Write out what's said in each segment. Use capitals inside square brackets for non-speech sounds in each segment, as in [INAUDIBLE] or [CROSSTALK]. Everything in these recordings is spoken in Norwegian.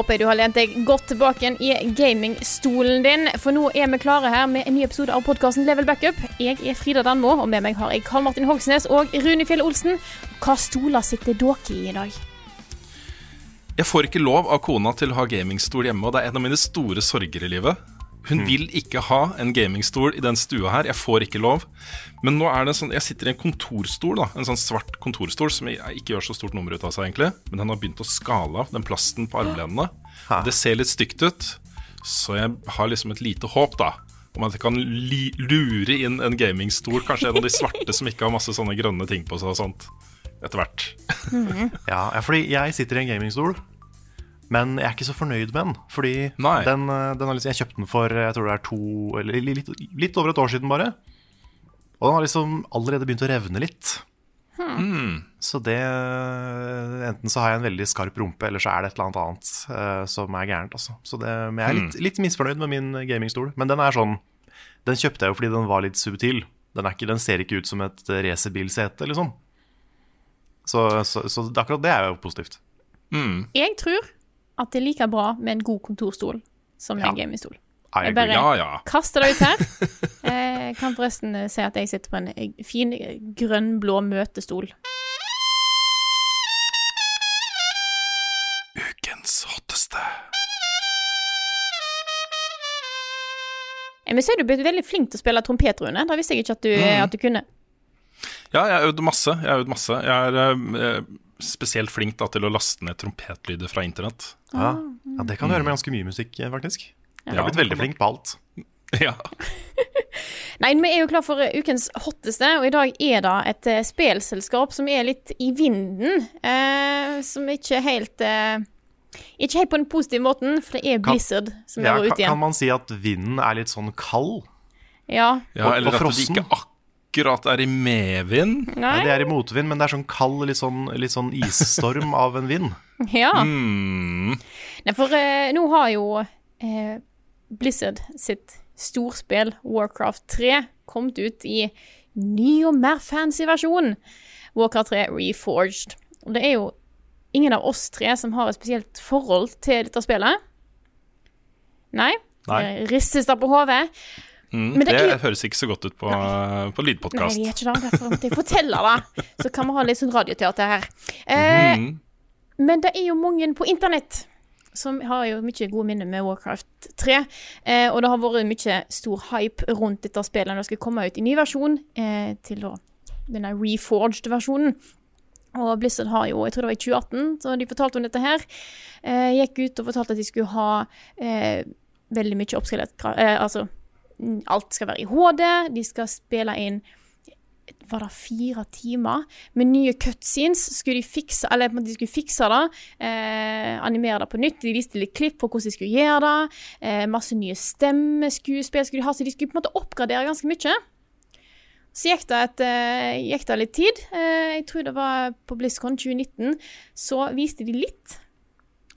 Håper jeg du har lent deg godt tilbake igjen i gamingstolen din, for nå er vi klare her med en ny episode av podkasten Level Backup. Jeg er Frida Danmo, og med meg har jeg Karl Martin Hogsnes og Rune Fjell Olsen. Hva stoler sitter dere i i dag? Jeg får ikke lov av kona til å ha gamingstol hjemme, og det er en av mine store sorger i livet. Hun vil ikke ha en gamingstol i den stua her. Jeg får ikke lov. Men nå er det sånn, jeg sitter i en kontorstol, da, en sånn svart kontorstol som jeg ikke gjør så stort nummer ut av seg, egentlig. Men den har begynt å skale av, den plasten på armlenene. Det ser litt stygt ut, så jeg har liksom et lite håp, da. Om at jeg kan li lure inn en gamingstol. Kanskje en av de svarte som ikke har masse sånne grønne ting på seg og sånt. Etter hvert. Ja, ja, fordi jeg sitter i en gamingstol, men jeg er ikke så fornøyd med den. Fordi den, eh, den har liksom, jeg kjøpte den for jeg tror det er to, eller litt, litt over et år siden bare. Og den har liksom allerede begynt å revne litt. Så det Enten så har jeg en veldig skarp rumpe, eller så er det et eller annet annet eh, som er gærent. Altså. Så det, men jeg er litt, litt misfornøyd med min gamingstol. Men den er sånn Den kjøpte jeg jo fordi den var litt subtil. Den, er ikke, den ser ikke ut som et racerbilsete, liksom. Så, så, så akkurat det er jo positivt. Jeg tror at det er like bra med en god kontorstol som med en gamingstol. Jeg bare Ja, ja. kaster det ut her. Jeg [LAUGHS] kan forresten eh, si at jeg sitter på en eh, fin eh, grønn-blå møtestol. Ukens hotteste. Jeg må si du er blitt veldig flink til å spille trompet, Rune. Da visste jeg ikke at du, Mm. at du kunne. Ja, jeg har øvd masse. Jeg har øvd masse. Jeg er eh, spesielt flink da, til å laste ned trompetlyder fra internett. Ja. ja, det kan du gjøre med ganske mye musikk, eh, faktisk. Jeg har blitt veldig flink på alt. [LAUGHS] Ja. [LAUGHS] Nei, vi er jo klar for eh, ukens hotteste, og i dag er det et eh, spelselskap som er litt i vinden. Eh, som ikke helt eh, Ikke helt på den positive måten, for det er Kan- Blizzard som Ja, er ja, ute kan man si at vinden er litt sånn kald? Ja. ja Og- eller og at det frossen. ikke akkurat er i medvind. Nei, Nei? det er i motvind, men det er sånn kald, litt sånn, litt sånn isstorm av en vind. [LAUGHS] Ja. Mm. Nei, for eh, nå har jo eh, Blizzard sitt storspill Warcraft 3 kommet ut i ny og mer fancy versjon. Warcraft 3 Reforged. Og det er jo ingen av oss tre som har et spesielt forhold til dette spillet. Nei? Nei. Ristes det på hodet? Mm. Men det det, er- høres ikke så godt ut på, på Nei, lydpodkast. det er ikke det. Derfor måtte jeg fortelle det. Så kan vi ha litt sånn radioteater her. Eh, Mm. Men det er jo mange på internett som har jo mye gode minner med Warcraft 3. Eh, og det har vært mye stor hype rundt dette spillet når det skal komme ut i ny versjon eh, til da, denne reforged versjonen. Og Blizzard har jo, jeg tror det var i 2018, så de fortalte om dette her. Eh, gikk ut og fortalte at de skulle ha eh, veldig mye oppskalert eh, Altså, alt skal være i HD. De skal spille inn var det fire timer med nye cutscenes. Skulle de fikse eller de skulle fikse det, eh, animere det på nytt. De viste litt klipp på hvordan de skulle gjøre det. Eh, masse nye stemmeskuespill skulle de ha, så de skulle på en måte oppgradere ganske mye. Så gikk det, et, eh, gikk det litt tid. Eh, jeg tror det var på BlizzCon 2019. Så viste de litt.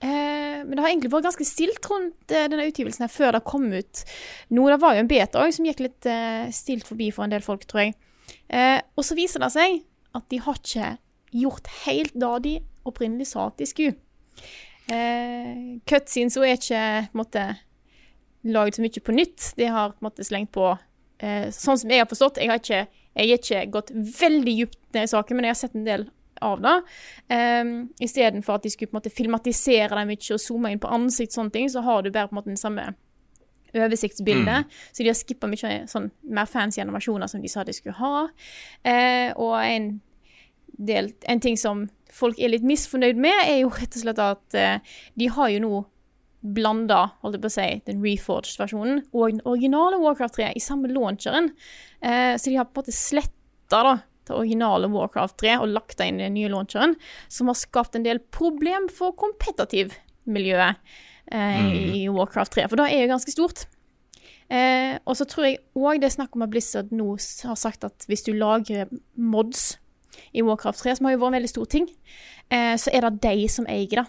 Eh, men det har egentlig vært ganske stilt rundt eh, denne utgivelsen her før det kom ut nå. Det var jo en beta òg som gikk litt eh, stilt forbi for en del folk, tror jeg. Eh, og så viser det seg at de har ikke gjort helt det de opprinnelig sa at de skulle. Eh, Cutscenes er ikke på en så mye på nytt. De har på slengt på eh, Sånn som jeg har forstått Jeg har ikke, jeg har ikke gått veldig dypt ned i saken, men jeg har sett en del av det. Um, Istedenfor at de skulle på en måte filmatisere det mye og zoome inn på ansikt, sånne ting, så har du bare på en måte den samme oversiktsbildet. Så de har skippa mye sånn mer fancy animasjoner som de sa de skulle ha. Uh, og en del, en ting som folk er litt misfornøyd med, er jo rett og slett at uh, de har jo nå blanda, holdt jeg på å si, den reforged versjonen og den originale Warcraft 3 i samme launcheren. Uh, så de har på en måte sletta det originale Warcraft 3 og lagt det inn i den nye launcheren, som har skapt en del problem for kompetativmiljøet eh, i Warcraft 3, for det er jo ganske stort. Eh, og så tror jeg òg det er snakk om at Blizzard nå har sagt at hvis du lagrer mods i Warcraft 3, som har jo vært en veldig stor ting, eh, så er det de som eier det.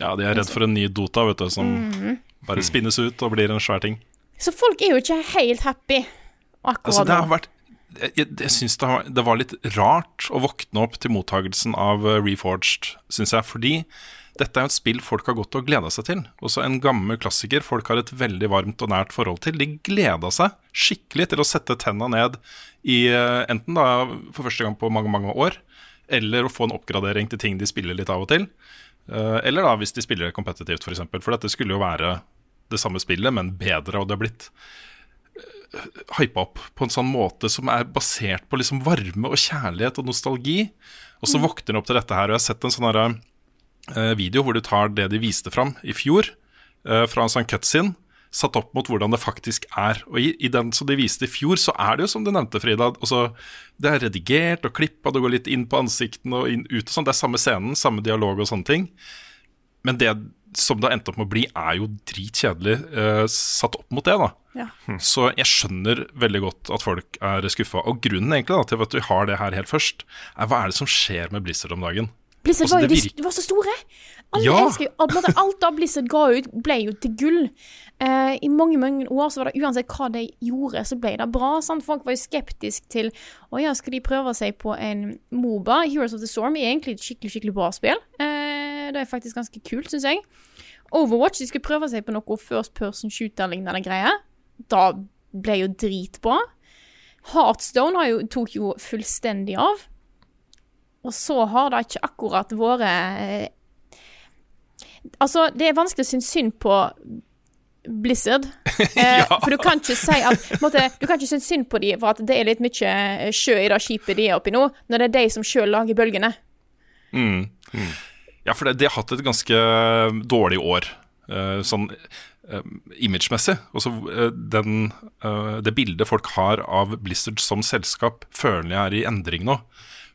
Ja, de er redd for en ny Dota, vet du, som bare spinnes ut og blir en svær ting. Så folk er jo ikke helt happy akkurat Altså, det har nå. vært Jeg, jeg, syns det, det var litt rart å våkne opp til mottagelsen av eh, Reforged, syns jeg. Fordi dette er jo et spill folk har gått og gleda seg til. Også en gammel klassiker folk har et veldig varmt og nært forhold til. De gleda seg skikkelig til å sette tenna ned i eh, enten da for første gang på mange, mange år, eller å få en oppgradering til ting de spiller litt av og til. Eh, Eller da hvis de spiller kompetitivt, f.eks. For, for dette skulle jo være det samme spillet, men bedre, og det har blitt hypa opp på en sånn måte som er basert på liksom varme og kjærlighet og nostalgi. Og så våkner de opp til dette her, og jeg har sett en sånn eh, video hvor du tar det de viste fram i fjor, eh, fra en sånn cutscene, satt opp mot hvordan det faktisk er. Og i, i den som de viste i fjor, så er det jo som du nevnte, Frida. Også, det er redigert og klippa, det går litt inn på ansiktene og inn, ut og sånn. Det er samme scenen, samme dialog og sånne ting. Men det som det har endt opp med å bli, er jo dritkjedelig eh, satt opp mot det, da. Ja. Så jeg skjønner veldig godt at folk er skuffa. Og grunnen egentlig da, til at vi har det her helt først, er hva er det som skjer med Blizzard om dagen? Blizzard Altså, var jo det de, de var så store. Alle Ja. elsker jo måte, alt av Blizzard ga ut, ble jo til gull. Eh, I mange mange år så var det uansett hva de gjorde, så ble det bra. Sant? Folk var jo skeptiske til Å ja, skal de prøve seg på en Moba? Heroes of the Storm er egentlig et skikkelig skikkelig bra spill. Eh, det er faktisk ganske kult, syns jeg. Overwatch de skulle prøve seg på noe first person shooter-lignende greier. Da ble jo dritbra. Heartstone har jo, tok jo fullstendig av. Og så har det ikke akkurat vært eh, Altså, det er vanskelig å synes synd på Blizzard. [LAUGHS] Eh, For du kan ikke si at måtte, Du kan ikke synes synd på dem for at det er litt mye eh, sjø i det skipet de er oppi nå, når det er de som sjøl lager bølgene. Ja, for de har hatt et ganske dårlig år, eh, sånn eh, imagemessig. Også, eh, den, eh, det bildet folk har av Blizzard som selskap, føler jeg er i endring nå.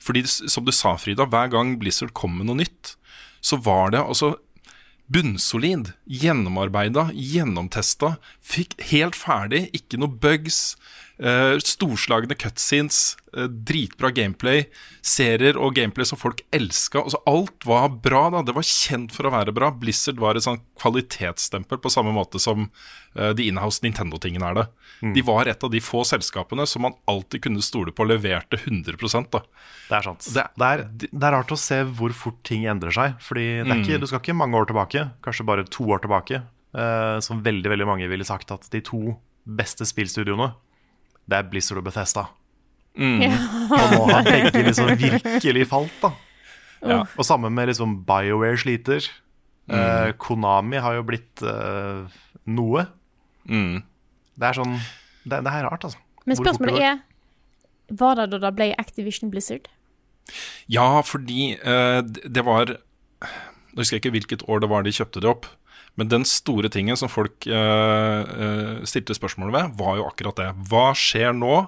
Fordi, som du sa, Frida, hver gang Blizzard kom med noe nytt, så var det altså bunnsolid, gjennomarbeida, gjennomtesta, fikk helt ferdig, ikke noe bugs. Eh, storslagne cutscenes, uh, dritbra gameplay, serier og gameplay som folk elska. Altså, alt var bra, da. Det var kjent for å være bra. Blizzard var et sånn kvalitetsstempel på samme måte som uh, de inhouse Nintendo-tingene er det. De var et av de få selskapene som man alltid kunne stole på leverte 100 da. Det er sant. Det- Det er, det er rart å se hvor fort ting endrer seg. Fordi ikke, Du skal ikke mange år tilbake, kanskje bare to år tilbake, som veldig veldig mange ville sagt at de to beste spillstudioene, det er Blizzard og Bethesda. [LAUGHS] Og nå har begge liksom virkelig falt, da. Ja. Og sammen med liksom BioWare sliter. Eh, Konami har jo blitt eh, noe. Mm. Det er sånn Det, det er rart, altså. Men spørsmålet er Var det da det ble Activision Blizzard? Ja, fordi eh, det var Nå husker jeg ikke hvilket år det var de kjøpte det opp. Men den store tingen som folk uh, uh, stilte spørsmål ved, var jo akkurat det. Hva skjer nå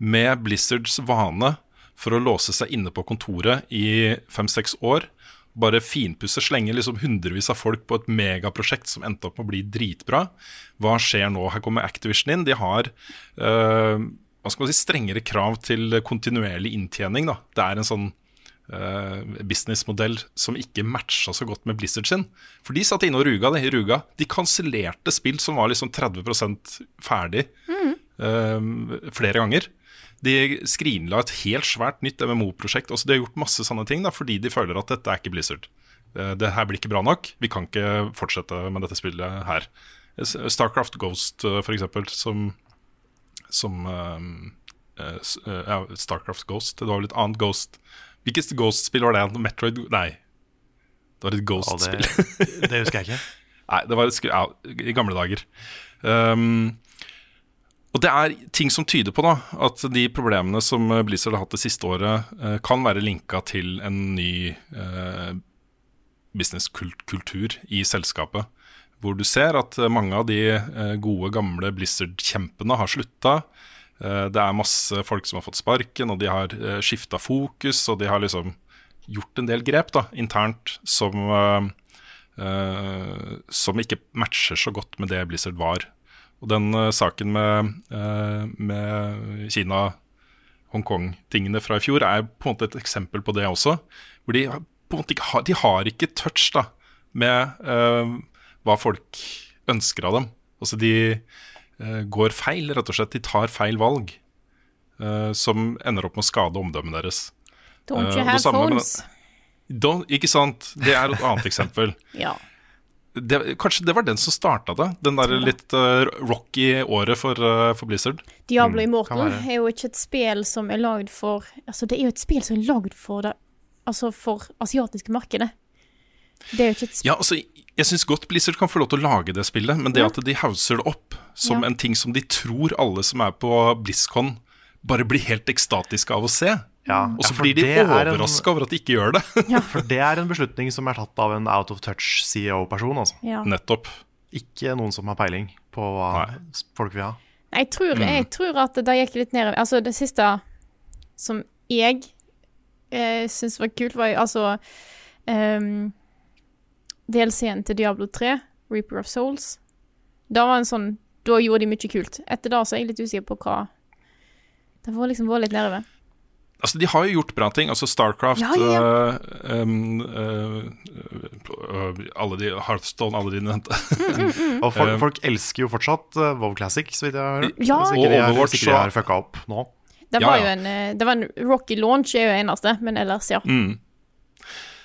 med Blizzards vane for å låse seg inne på kontoret i fem-seks år? Bare finpusse, slenge liksom hundrevis av folk på et megaprosjekt som endte opp med å bli dritbra. Hva skjer nå? Her kommer Activision inn. De har uh, hva skal man si, strengere krav til kontinuerlig inntjening. Da. Det er en sånn businessmodell som ikke matcha så godt med Blizzard sin. For de satt inne og ruga. De, ruga. de kansellerte spill som var liksom 30 ferdig eh, flere ganger. De skrinla et helt svært nytt MMO-prosjekt. Altså, de har gjort masse sånne ting da, fordi de føler at dette er ikke Blizzard. Eh, Det her blir ikke bra nok. Vi kan ikke fortsette med dette spillet her. Starcraft Ghost, eh, for eksempel, som, som eh, eh, eh, ja, Starcraft Ghost. Det var vel et annet Ghost. Hvilket Ghost-spill var det? Metroid? Nei. Det var et Ghost-spill. det, det husker jeg ikke. [LAUGHS] Nei, det var et ja, i gamle dager. Um, Og det er ting som tyder på da, at de problemene som Blizzard har hatt det siste året, eh, kan være linka til en ny eh, businesskultur i selskapet. Hvor du ser at mange av de eh, gode, gamle Blizzard-kjempene har slutta. Eh, det er masse folk som har fått sparken, og de har uh, skifta fokus. Og de har liksom gjort en del grep da, internt som, som ikke matcher så godt med det Blizzard var. Og den saken med, med Kina Hongkong-tingene fra i fjor er på en måte et eksempel på det også. Hvor de på en måte ikke har, de har ikke touch da, med uh, hva folk ønsker av dem. Altså de går feil, rett og slett. De tar feil valg. Uh, som ender opp med å skade omdømmet deres. Don't you have phones? Don't, ikke sant? Det er et annet eksempel. [LAUGHS] ja. Det, kanskje det var den som starta det? Den der litt rocky året for, for Blizzard? Diablo Immortal mm, er jo ikke et spill som er lagd for Altså, det er jo et spill som er lagd for det altså for asiatiske markedet. Det er jo ikke et Ja, altså, jeg syns godt Blizzard kan få lov til å lage det spillet, men det at de hauser det opp som ja. en ting som de tror alle som er på BlizzCon, bare blir helt ekstatiske av å se. Ja, og så blir de overraska over at de ikke gjør det. [LAUGHS] ja. for det er en [LAUGHS] beslutning som er tatt av en out of touch CEO-person. Altså. Nettopp. Ikke noen som har peiling på hva Nei. folk vil ha. Jeg tror, mm. jeg tror at det gikk litt ned Altså, det siste som jeg jeg eh, syns var kult, var altså um, DLC-en til Diablo 3, Reaper of Souls. Da var en sånn Da gjorde de mye kult. Etter da så er jeg litt usikker på hva Det var liksom var litt nedover. Altså, De har jo gjort bra ting. Altså Starcraft, ja, ja. Uh, um, uh, alle de Hearthstone, alle de nevnte. Mm, mm, mm. [LAUGHS] og folk, folk, elsker jo fortsatt uh, WoW Classic, så vidt jeg har hørt. Ja. Og Overwatch. er, hvis ikke de har fucka opp nå. Det var ja, ja. jo en, eh, det var en rocky launch, er jo eneste, men ellers, ja. Mm.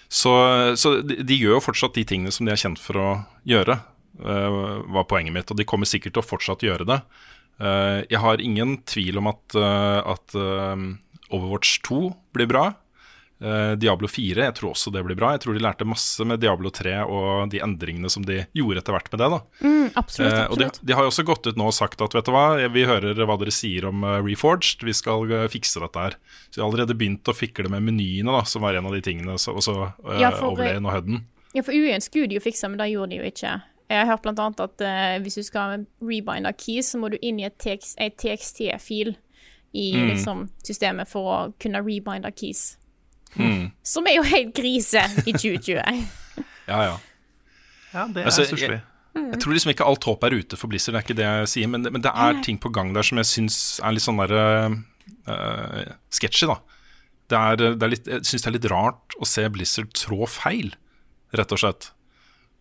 Så, så de, de, gjør jo fortsatt de tingene som de er kjent for å gjøre, uh, var poenget mitt. Og de kommer sikkert til å fortsatt gjøre det. Uh, jeg har ingen tvil om at, uh, at Overwatch 2 blir bra. Uh, Diablo 4, jeg tror også det blir bra. Jeg tror de lærte masse med Diablo 3 og de endringene som de gjorde etter hvert med det. da mm, absolutt, absolutt. Og de, de, har jo også gått ut nå og sagt at vet du hva, vi hører hva dere sier om uh, Reforged, vi skal fikse dette her. Så de har allerede begynt å fikle med menyene, da som var en av de tingene. Så, og så ja, Overlane og Hudden. Ja, for UN skulle de jo fikse, men det gjorde de jo ikke. Jeg har hørt annet at hvis du skal rebinde keys, så må du inn i et TXT-fil i mm. liksom, systemet for å kunne rebinde keys. Mm. Som er jo helt grise i 2020. [LAUGHS] ja, ja. Ja, det er altså, jeg, jeg, tror liksom ikke alt håp er ute for Blizzard, det er ikke det jeg sier. Men, men det er ting på gang der som jeg syns er litt sånn derre uh, sketchy, da. Det er, det er litt, jeg syns det er litt rart å se Blizzard trå feil, rett og slett.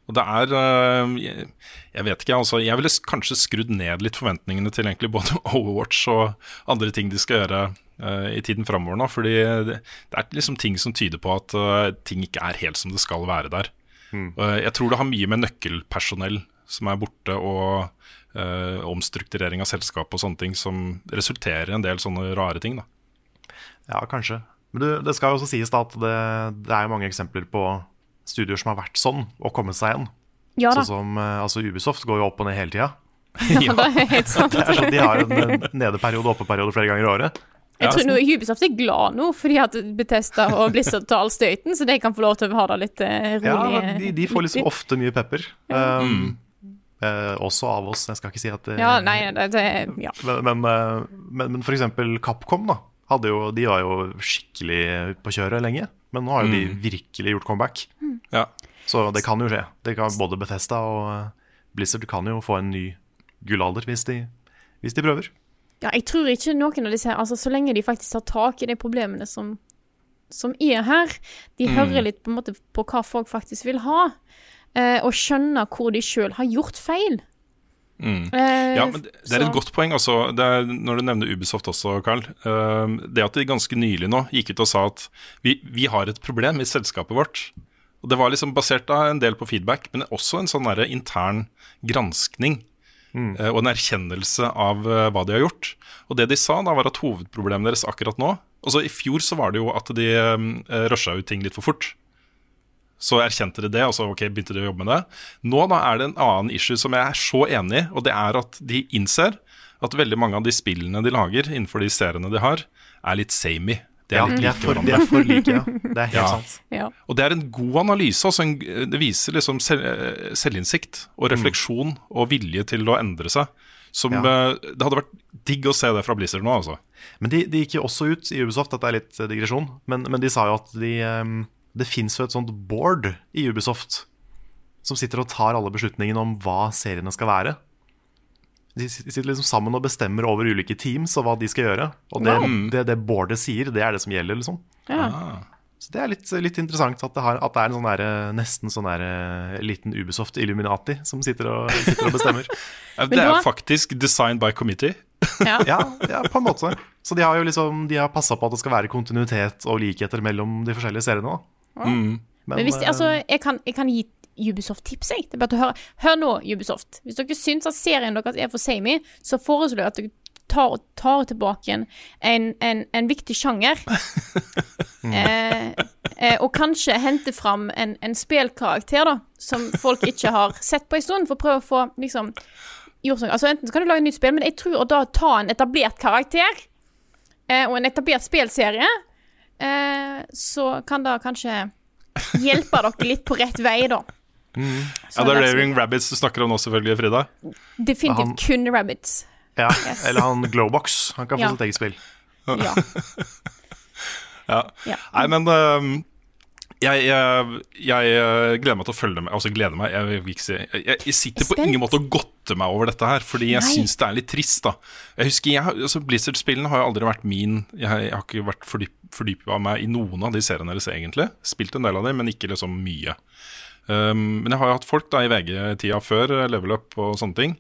Og det er uh, jeg, vet ikke, altså. Jeg ville kanskje skrudd ned litt forventningene til egentlig både [LAUGHS] Overwatch og andre ting de skal gjøre uh, i tiden framover nå. Fordi det, er liksom ting som tyder på at uh, ting ikke er helt som det skal være der. Mm. jeg tror det har mye med nøkkelpersonell som er borte, og omstrukturering av selskap og sånne ting som resulterer i en del sånne rare ting. da. Ja, kanskje. Men du, det skal jo også sies da at det, det er mange eksempler på studioer som har vært sånn, og kommet seg igjen. Ja, sånn som altså Ubisoft går jo opp og ned hele tida. [LAUGHS] ja, det er helt sant. det er sånn, de har en nedeperiode og oppeperiode flere ganger i året. Jeg tror nå Ubisoft er glad nå fordi at Betesta og Blizzard tar all støyten, så de kan få lov til å ha det litt uh, rolig. Ja, de, de, får liksom ofte mye pepper. Um, Eh, også av oss, jeg skal ikke si at det, Ja, nei, det, det ja. Men, men, men, men for eksempel Capcom, da. Jo, de var jo skikkelig på kjøret lenge. Men nå har jo de mm. virkelig gjort comeback. Mm. Ja. Så det kan jo skje. Det kan Både Bethesda og eh, Blizzard kan jo få en ny gullalder hvis de, hvis de prøver. Ja, jeg tror ikke noen av disse her Altså, så lenge de faktisk tar tak i de problemene som, som er her De mm. hører litt på en måte på hva folk faktisk vil ha, eh, og skjønner hvor de sjøl har gjort feil. Mm. Eh, ja, men det, er et godt poeng, altså. Er, når du nevner Ubisoft også, Carl. Uh, det at de ganske nylig nå gikk ut og sa at vi, vi, har et problem i selskapet vårt. Og Det var liksom basert da en del på feedback, men også en sånn intern granskning. Mm. Uh, og en erkjennelse av hva de har gjort. Og det de sa, da var at hovedproblemet deres akkurat nå Altså I fjor så var det jo at de rusha ut ting litt for fort. Så erkjente de det, og så okay, begynte de å jobbe med det. Nå da er det en annen issue som jeg er så enig i, og det er at de innser at veldig mange av de spillene de lager innenfor de seriene de har, er litt samey. De er Ja, for, de er for like, ja. Det er helt Ja. sant. Ja. Og det er en god analyse. Altså en, det viser liksom selv, eh, selvinnsikt og refleksjon og vilje til å endre seg. Som Ja. eh, Det hadde vært digg å se det fra Blizzard nå, altså. Men de, de gikk jo også ut i Ubisoft, dette er litt eh, digresjon, men, men de sa jo at de, ehm, det fins jo et sånt board i Ubisoft som sitter og tar alle beslutningene om hva seriene skal være. De sitter liksom sammen og bestemmer over ulike teams og hva de skal gjøre. Og det Wow. det, det boardet sier, det er det som gjelder, liksom. Ja. Så det er litt, litt interessant at det, har, at det er en sånn der, nesten sånn der, eh, liten Ubisoft Illuminati som sitter og, sitter og bestemmer. [LAUGHS] Eh, Det er jo faktisk design by committee. Ja. [LAUGHS] Ja, ja, på en måte. Så de har jo liksom De har passa på at det skal være kontinuitet og likheter mellom de forskjellige seriene. Da. Men, Men hvis de, eh, altså, jeg kan, jeg kan gi Ubisoft tips, jeg. Det er bare til å høre. Hør nå, Ubisoft. Hvis dere syns at serien deres er for samey, så foreslår jeg at dere tar, tar tilbake en, en, en, viktig sjanger. [LAUGHS] eh, eh, og kanskje hente fram en, en spillkarakter, da, som folk ikke har sett på en stund, for å prøve å få liksom gjort sånn. Altså Enten så kan du lage et nytt spill, men jeg tror å da ta en etablert karakter eh, og en etablert spillserie, så kan det kanskje hjelpe dere litt på rett vei, da. [LAUGHS] Ja, det er Raving Rabbits du snakker om nå, selvfølgelig, Frida. Definitivt Han- kun Rabbits. ja, Eller han Glowbox. Han kan få Ja. sitt eget spill. Ja. [LAUGHS] Ja. Ja. Nei, men øhm, jeg, jeg, jeg øh, gleder meg til å følge med. Altså gleder meg, jeg, Jeg, jeg sitter på ingen måte og godter meg over dette her, fordi jeg syns det er litt trist. da Jeg husker, altså Blizzard-spillene har jo aldri vært min jeg har ikke vært fordyp, fordypa meg i noen av de seriene deres, egentlig. Spilt en del av dem, men ikke liksom mye. Um, men jeg har jo hatt folk da i VG-tida før, eh, Level Up og sånne ting.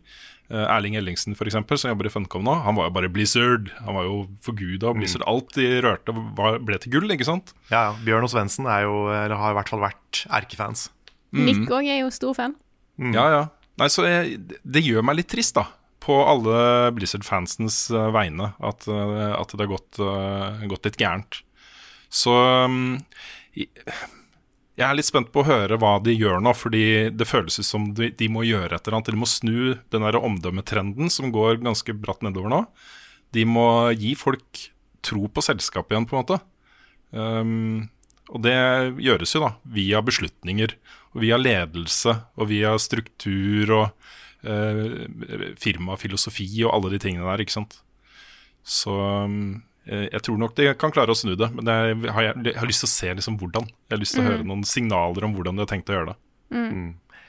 Uh, Erling Ellingsen, for eksempel, som jobber i Funcom nå, han var jo bare Blizzard. Han var jo forguda av Blizzard. Alt de rørte, var, ble til gull, ikke sant? Ja, ja. Bjørn og Svendsen har i hvert fall vært erkefans. Nick òg er jo stor fan. Ja, ja. Nei, så jeg, det gjør meg litt trist, da. På alle Blizzard-fansens eh, vegne. At, eh, at det har gått, eh, gått litt gærent. Så um, jeg er litt spent på å høre hva de gjør nå, fordi det føles ut som de, de må gjøre et eller annet. De må snu den der omdømmetrenden som går ganske bratt nedover nå. De må gi folk tro på selskapet igjen, på en måte. Um, og det gjøres jo da via beslutninger, og via ledelse og via struktur og eh, firmafilosofi og alle de tingene der, ikke sant. Så um, eh, jeg tror nok de kan klare å snu det, men det er- har jeg, jeg har lyst til å se liksom hvordan. Jeg har lyst til å høre noen signaler om hvordan de har tenkt å gjøre det.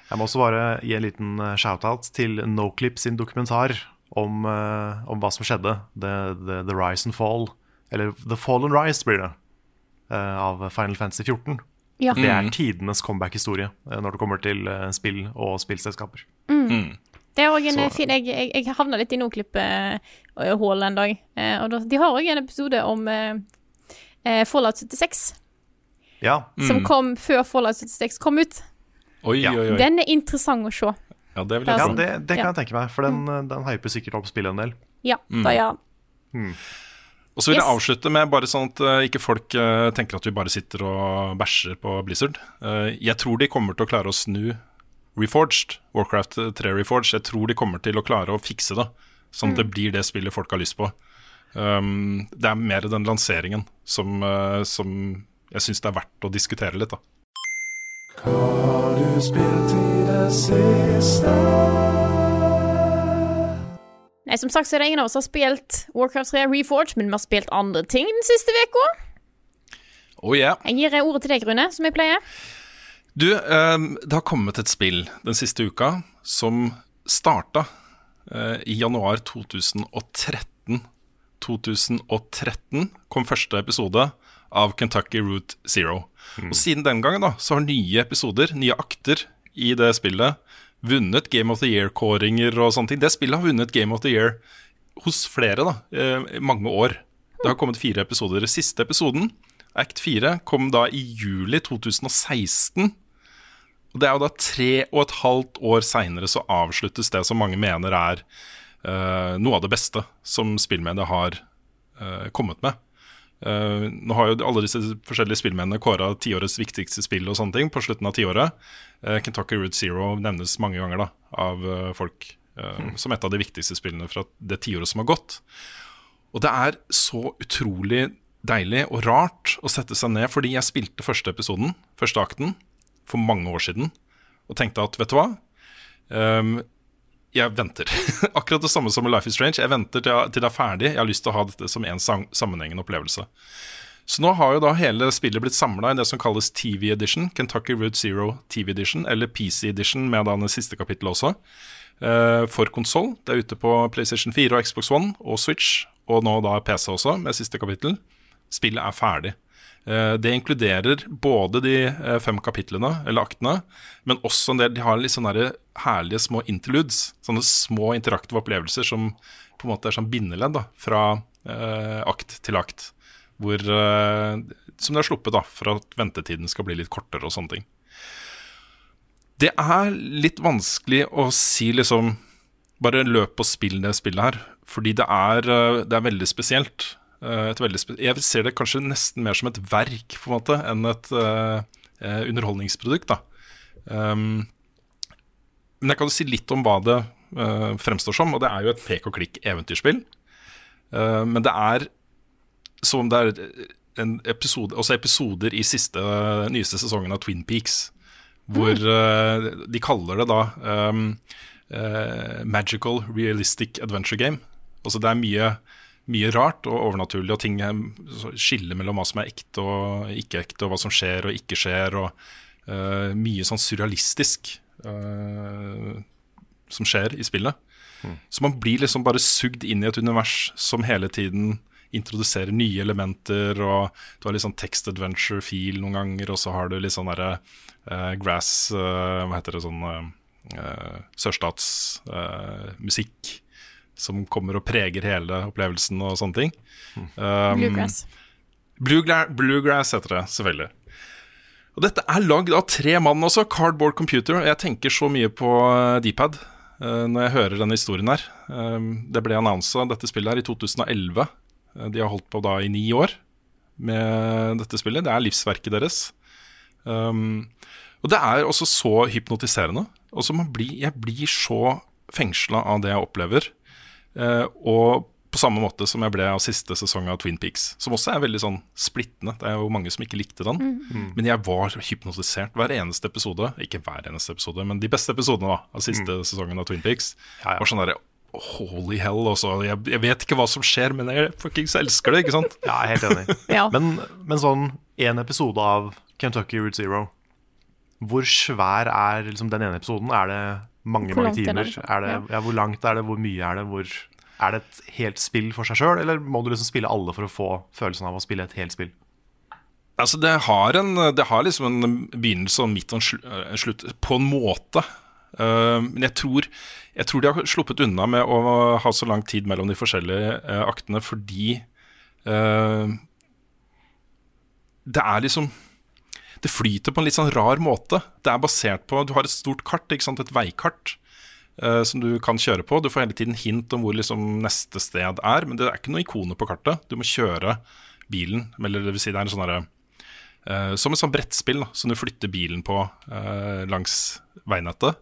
Jeg må også bare gi en liten eh, shout-out til Noclip sin dokumentar om, uh, om hva som skjedde. The, the, the Rise and Fall, eller The Fall and Rise blir det, Uh, av Final Fantasy 14. Ja. Det er tidenes comeback-historie uh, når det kommer til spill og spillselskaper. Det er òg en Så- eh, fin Jeg, jeg, jeg havna litt i Nordklipp-hull en dag. Eh, og da, de har òg en episode om eh, Fallout 76, Ja, som kom før Fallout 76 kom ut. Oi, Ja. oi, oi. Den er interessant å se. Ja, det vil jeg ja det, det kan Ja. jeg tenke meg, for den, eh, den hyper sikkert opp spillet en del. Ja, da ja. Mm. Og så vil jeg Yes. avslutte med bare sånn at ikke folk tenker at vi bare sitter og bæsjer på Blizzard. Eh, jeg tror de kommer til å klare å snu Reforged, Warcraft 3 Reforged. Jeg tror de kommer til å klare å fikse det, sånn at det blir det spillet folk har lyst på. Um, det er mer den lanseringen som, uh, som jeg syns det er verdt å diskutere litt, da. Nei, som sagt så er det ingen av oss har spilt Warcraft 3 Reforge, men vi har spilt andre ting den siste uka. Oh yeah. Jeg gir ordet til deg, Rune, som jeg pleier. Du, eh, det har kommet et spill den siste uka som starta eh, i januar 2013. 2013 kom første episode av Kentucky Route Zero. Og siden den gangen da, så har nye episoder, nye akter i det spillet, vunnet Game of the Year-kåringer og sånne ting. Det spillet har vunnet Game of the Year hos flere da, eh, i mange år. Det har kommet fire episoder. Siste episoden, Act 4, kom da i juli 2016. Og det er jo da tre og et halvt år seinere så avsluttes det som mange mener er uh, noe av det beste som spillmediet har uh, kommet med. Uh, nå har jo alle disse forskjellige spillmennene kåra tiårets viktigste spill og sånne ting på slutten av tiåret. Uh, Kentucky Route Zero nevnes mange ganger da, av folk mm. som et av de viktigste spillene fra det tiåret som har gått. Og det er så utrolig deilig og rart å sette seg ned, fordi jeg spilte første episoden, første akten, for mange år siden, og tenkte at vet du hva? Um, jeg venter. [LAUGHS] Akkurat det samme som med Life is Strange. Jeg venter til, jeg, til det er ferdig. Jeg har lyst til å ha dette som en sammenhengende opplevelse. Så nå har jo da hele spillet blitt samla i det som kalles TV Edition, Kentucky Route Zero TV Edition, eller PC Edition med da det siste kapittelet også, uh, for konsoll. Det er ute på PlayStation 4 og Xbox One og Switch, og nå da PC også, med siste kapittel. Spillet er ferdig. Uh, det inkluderer både de uh, fem kapitlene, eller aktene, men også en del De har litt sånne herlige små interludes. Sånne små interaktive opplevelser som på en måte er sånn bindeledd da, fra akt til akt hvor, eh, som det er sluppet, da, for at ventetiden skal bli litt kortere og sånne ting. Det er litt vanskelig å si liksom Bare løp og spill det spillet her. Fordi det er, uh, det er veldig spesielt. Uh, veldig jeg ser det kanskje nesten mer som et verk på en måte enn et underholdningsprodukt. da. Um, men jeg kan jo si litt om hva det fremstår som, og det er jo et pek og klikk-eventyrspill. men det er som det er en episode, også episoder i siste, nyeste sesongen av Twin Peaks. Hvor mm. uh, de kaller det da um, uh, Magical Realistic Adventure Game. Altså det er mye, mye rart og overnaturlig, og ting skiller mellom hva som er ekte og ikke ekte, og hva som skjer og ikke skjer, og uh, mye sånn surrealistisk som skjer i spillet. Mm. Så man blir liksom bare sugd inn i et univers som hele tiden introduserer nye elementer, og du har litt sånn text adventure-feel noen ganger, og så har du litt sånn derre uh, grass uh, Hva heter det sånn uh, sørstatsmusikk som kommer og preger hele opplevelsen og sånne ting. Um, Bluegrass. Bluegrass, bluegrass heter det, selvfølgelig. Og dette er lagd av tre mann også, Cardboard Computer. Jeg tenker så mye på Dpad uh, når jeg hører denne historien her. Um, det ble annonsa dette spillet her i 2011. Eh, de har holdt på da i ni år med dette spillet. Det er livsverket deres. Um, og det er også så hypnotiserende. Også blir, jeg blir så fengsla av det jeg opplever. Uh, og på samme måte som jeg ble av siste sesong av Twin Peaks. Som også er veldig sånn splittende. Det er jo mange som ikke likte den. Mm. Men jeg var hypnotisert hver eneste episode. Ikke hver eneste episode, men de beste episodene da, av siste mm. sesongen av Twin Peaks. Ja, ja. var sånn der, holy hell, også. Jeg, jeg, vet ikke hva som skjer, men jeg fuckings elsker det, ikke sant? [LAUGHS] ja, jeg er helt enig. ja. men, men, sånn én episode av Kentucky Route Zero, hvor svær er liksom, den ene episoden? Er det mange mange timer? Er det, ja. hvor langt er det? Hvor mye er det? Hvor, er det et helt spill for seg sjøl, eller må du liksom spille alle for å få følelsen av å spille et helt spill? Altså, det har, en, det har liksom en begynnelse og midt og en slutt, på en måte. Uh, men jeg tror jeg tror de har sluppet unna med å ha så lang tid mellom de forskjellige uh, aktene fordi Det er liksom Det flyter på en litt sånn rar måte. Det er basert på Du har et stort kart, et veikart. Uh, som du kan kjøre på. Du får hele tiden hint om hvor liksom neste sted er, men det er ikke noen ikoner på kartet. Du må kjøre bilen, eller det vil si det er en sånn herre uh, Som et sånt brettspill da, som du flytter bilen på uh, langs veinettet.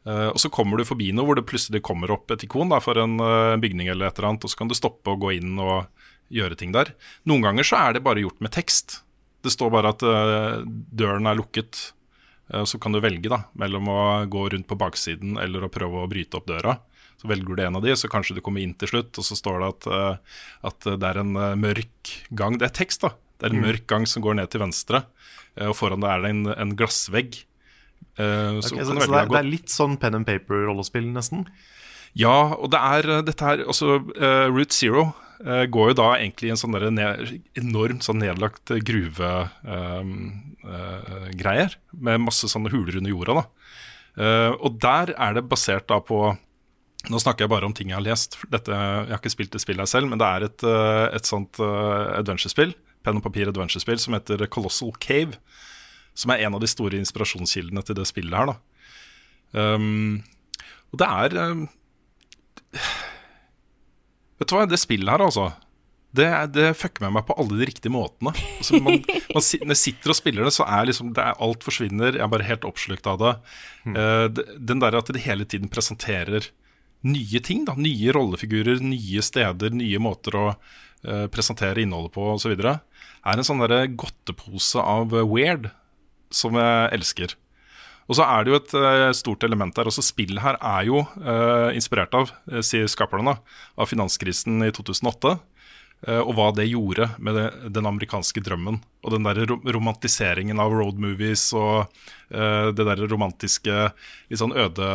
Og Så kommer du forbi noe hvor det plutselig kommer opp et ikon da, for en bygning, eller et eller annet, og så kan du stoppe og gå inn og gjøre ting der. Noen ganger så er det bare gjort med tekst. Det står bare at uh, døren er lukket. så kan du velge da, mellom å gå rundt på baksiden eller å prøve å bryte opp døra. Så velger du en av de, så kanskje du kommer inn til slutt, og så står det at, at det er en mørk gang. Det er tekst, da. Det er en mm. mørk gang som går ned til venstre, og foran deg er det en, en glassvegg. Okay, så, så, det, er, det, er, litt sånn pen and paper-rollespill, nesten? Ja, og det er eh, dette her også uh, Route Zero går jo da egentlig i en sånn enormt sånn nedlagt gruvegreier. Um, med masse sånne huler under jorda. da Og der er det basert da på Nå snakker jeg bare om ting jeg har lest. Dette, jeg har ikke spilt det spillet selv, men det er et, et sånt adventure-spill, penn og papir-adventure-spill som heter Colossal Cave som er en av de store inspirasjonskildene til det spillet her. Da. Um, og det er um, Vet du hva, det spillet her, altså. Det, det fucker med meg på alle de riktige måtene. Altså, man, man, når jeg sitter og spiller det, så er liksom det er, alt forsvinner. Jeg er bare helt oppslukt av det. Mm. Uh, den der at de hele tiden presenterer nye ting. da, Nye rollefigurer, nye steder, nye måter å uh, presentere innholdet på osv. Er en sånn godtepose av eh, weird som jeg elsker. Og så er det jo et eh, stort element der. Også spillet her er jo eh, inspirert av, eh, sier skaperne, av finanskrisen i 2008. eh, og hva det gjorde med det, den amerikanske drømmen. Og den der romantiseringen av road movies og uh, det der romantiske, litt sånn øde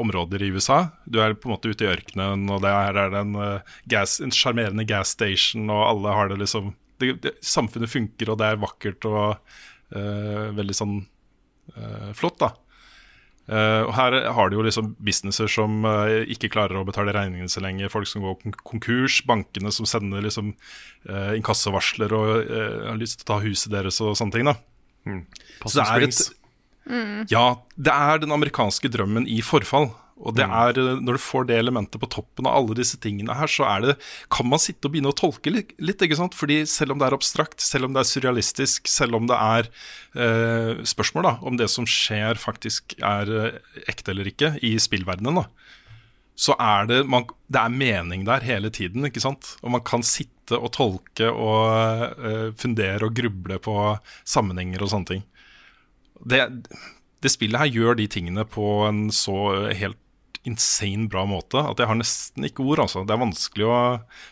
områder i USA. Du er på en måte ute i ørkenen, og der er det en uh, gas- gas station, og alle har det liksom det, det, Samfunnet funker, og det er vakkert og uh, veldig sånn flott, da. Uh, og her har du jo liksom businesser som uh, ikke klarer å betale regningene så lenge, folk som går kon konkurs, bankene som sender liksom uh, inkassovarsler og eh, har lyst til å ta huset deres og sånne ting. da. Så det er et, ja, det er den amerikanske drømmen i forfall. Og det er, eh, når du får det elementet på toppen av alle disse tingene her, så er det, kan man sitte og begynne å tolke litt. litt ikke sant? Fordi selv om det er abstrakt, selv om det er surrealistisk, selv om det er eh, spørsmål da, om det som skjer faktisk er eh, ekte eller ikke i spillverdenen, da, så er det, man, det er mening der hele tiden. ikke sant? Og man kan sitte og tolke og eh, fundere og gruble på sammenhenger og sånne ting. Det, det spillet her gjør de tingene på en så helt insane bra måte at jeg har nesten ikke ord. altså. Det er vanskelig å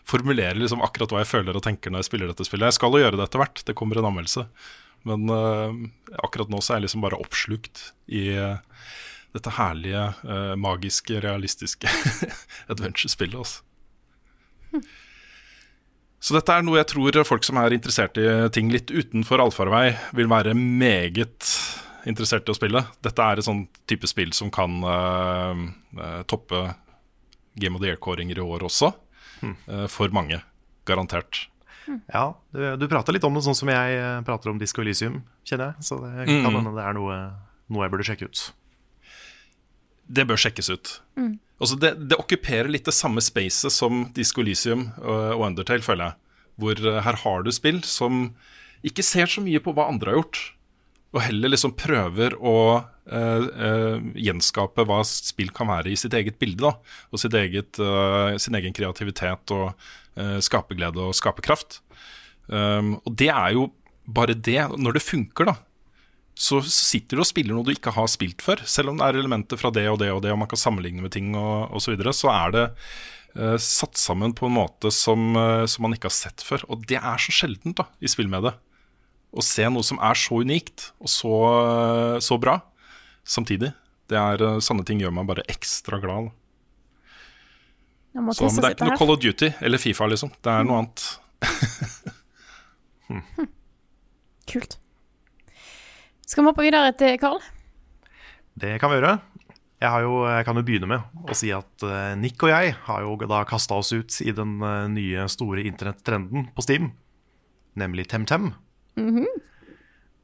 formulere liksom akkurat hva jeg føler og tenker når jeg spiller dette spillet. Jeg skal jo gjøre det etter hvert, det kommer en anmeldelse. Men uh, akkurat nå så er jeg liksom bare oppslukt i uh, dette herlige, uh, magiske, realistiske [LAUGHS] adventure-spillet. altså. Så dette er noe jeg tror folk som er interessert i ting litt utenfor allfarvei, vil være meget interessert i å spille. Dette er et sånn type spill som kan eh, eh, toppe Game of the Year-kåringer i år også. eh, for mange. Garantert. Ja, du, du prata litt om det sånn som jeg prater om Disco Elysium, kjenner jeg. Så det kan hende det er noe, noe jeg burde sjekke ut. Det bør sjekkes ut. Altså det, det okkuperer litt det samme spacet som Disco Elysium og, Undertale, føler jeg. Hvor her har du spill som ikke ser så mye på hva andre har gjort, og heller liksom prøver å uh, uh, gjenskape hva spill kan være i sitt eget bilde. da, Og sitt eget, uh, sin egen kreativitet og skaperglede og skaperkraft. Um, og det er jo bare det. Når det funker, da, så sitter du og spiller noe du ikke har spilt før. Selv om det er elementer fra det og det og det, og man kan sammenligne med ting og osv., så, videre, så er det satt sammen på en måte som, som man ikke har sett før. Og det er så sjeldent da, i spillmediet. Å se noe som er så unikt og så, så bra samtidig. Det er, eh, Sånne ting gjør meg bare ekstra glad. Så, men det er ikke noe her. Call of Duty eller Fifa, liksom. Det er noe annet. Kult. Skal vi hoppe videre til Carl? Det kan vi gjøre. Jeg, har jo, jeg kan jo begynne med å si at eh, Nick og jeg har jo da kasta oss ut i den eh, nye store internettrenden på Steam, nemlig TemTem.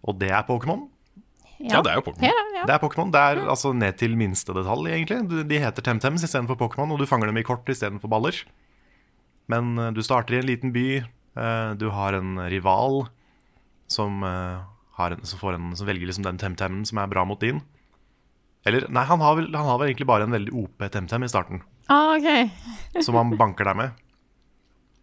Og det er Pokémon. Ja, det er jo Pokémon. Ja, ja. Det er Pokémon, det er altså ned til minste detalj, egentlig. De heter TemTems istedenfor Pokémon, og du fanger dem i kort istedenfor baller. Men eh, du starter i en liten by. eh, Du har en rival som, eh, har en, som, får en, som velger liksom den TemTemen som er bra mot din. Eller nei, han har, vel, han har vel egentlig bare en veldig OP TemTem i starten, Ah, okay. som han banker deg med.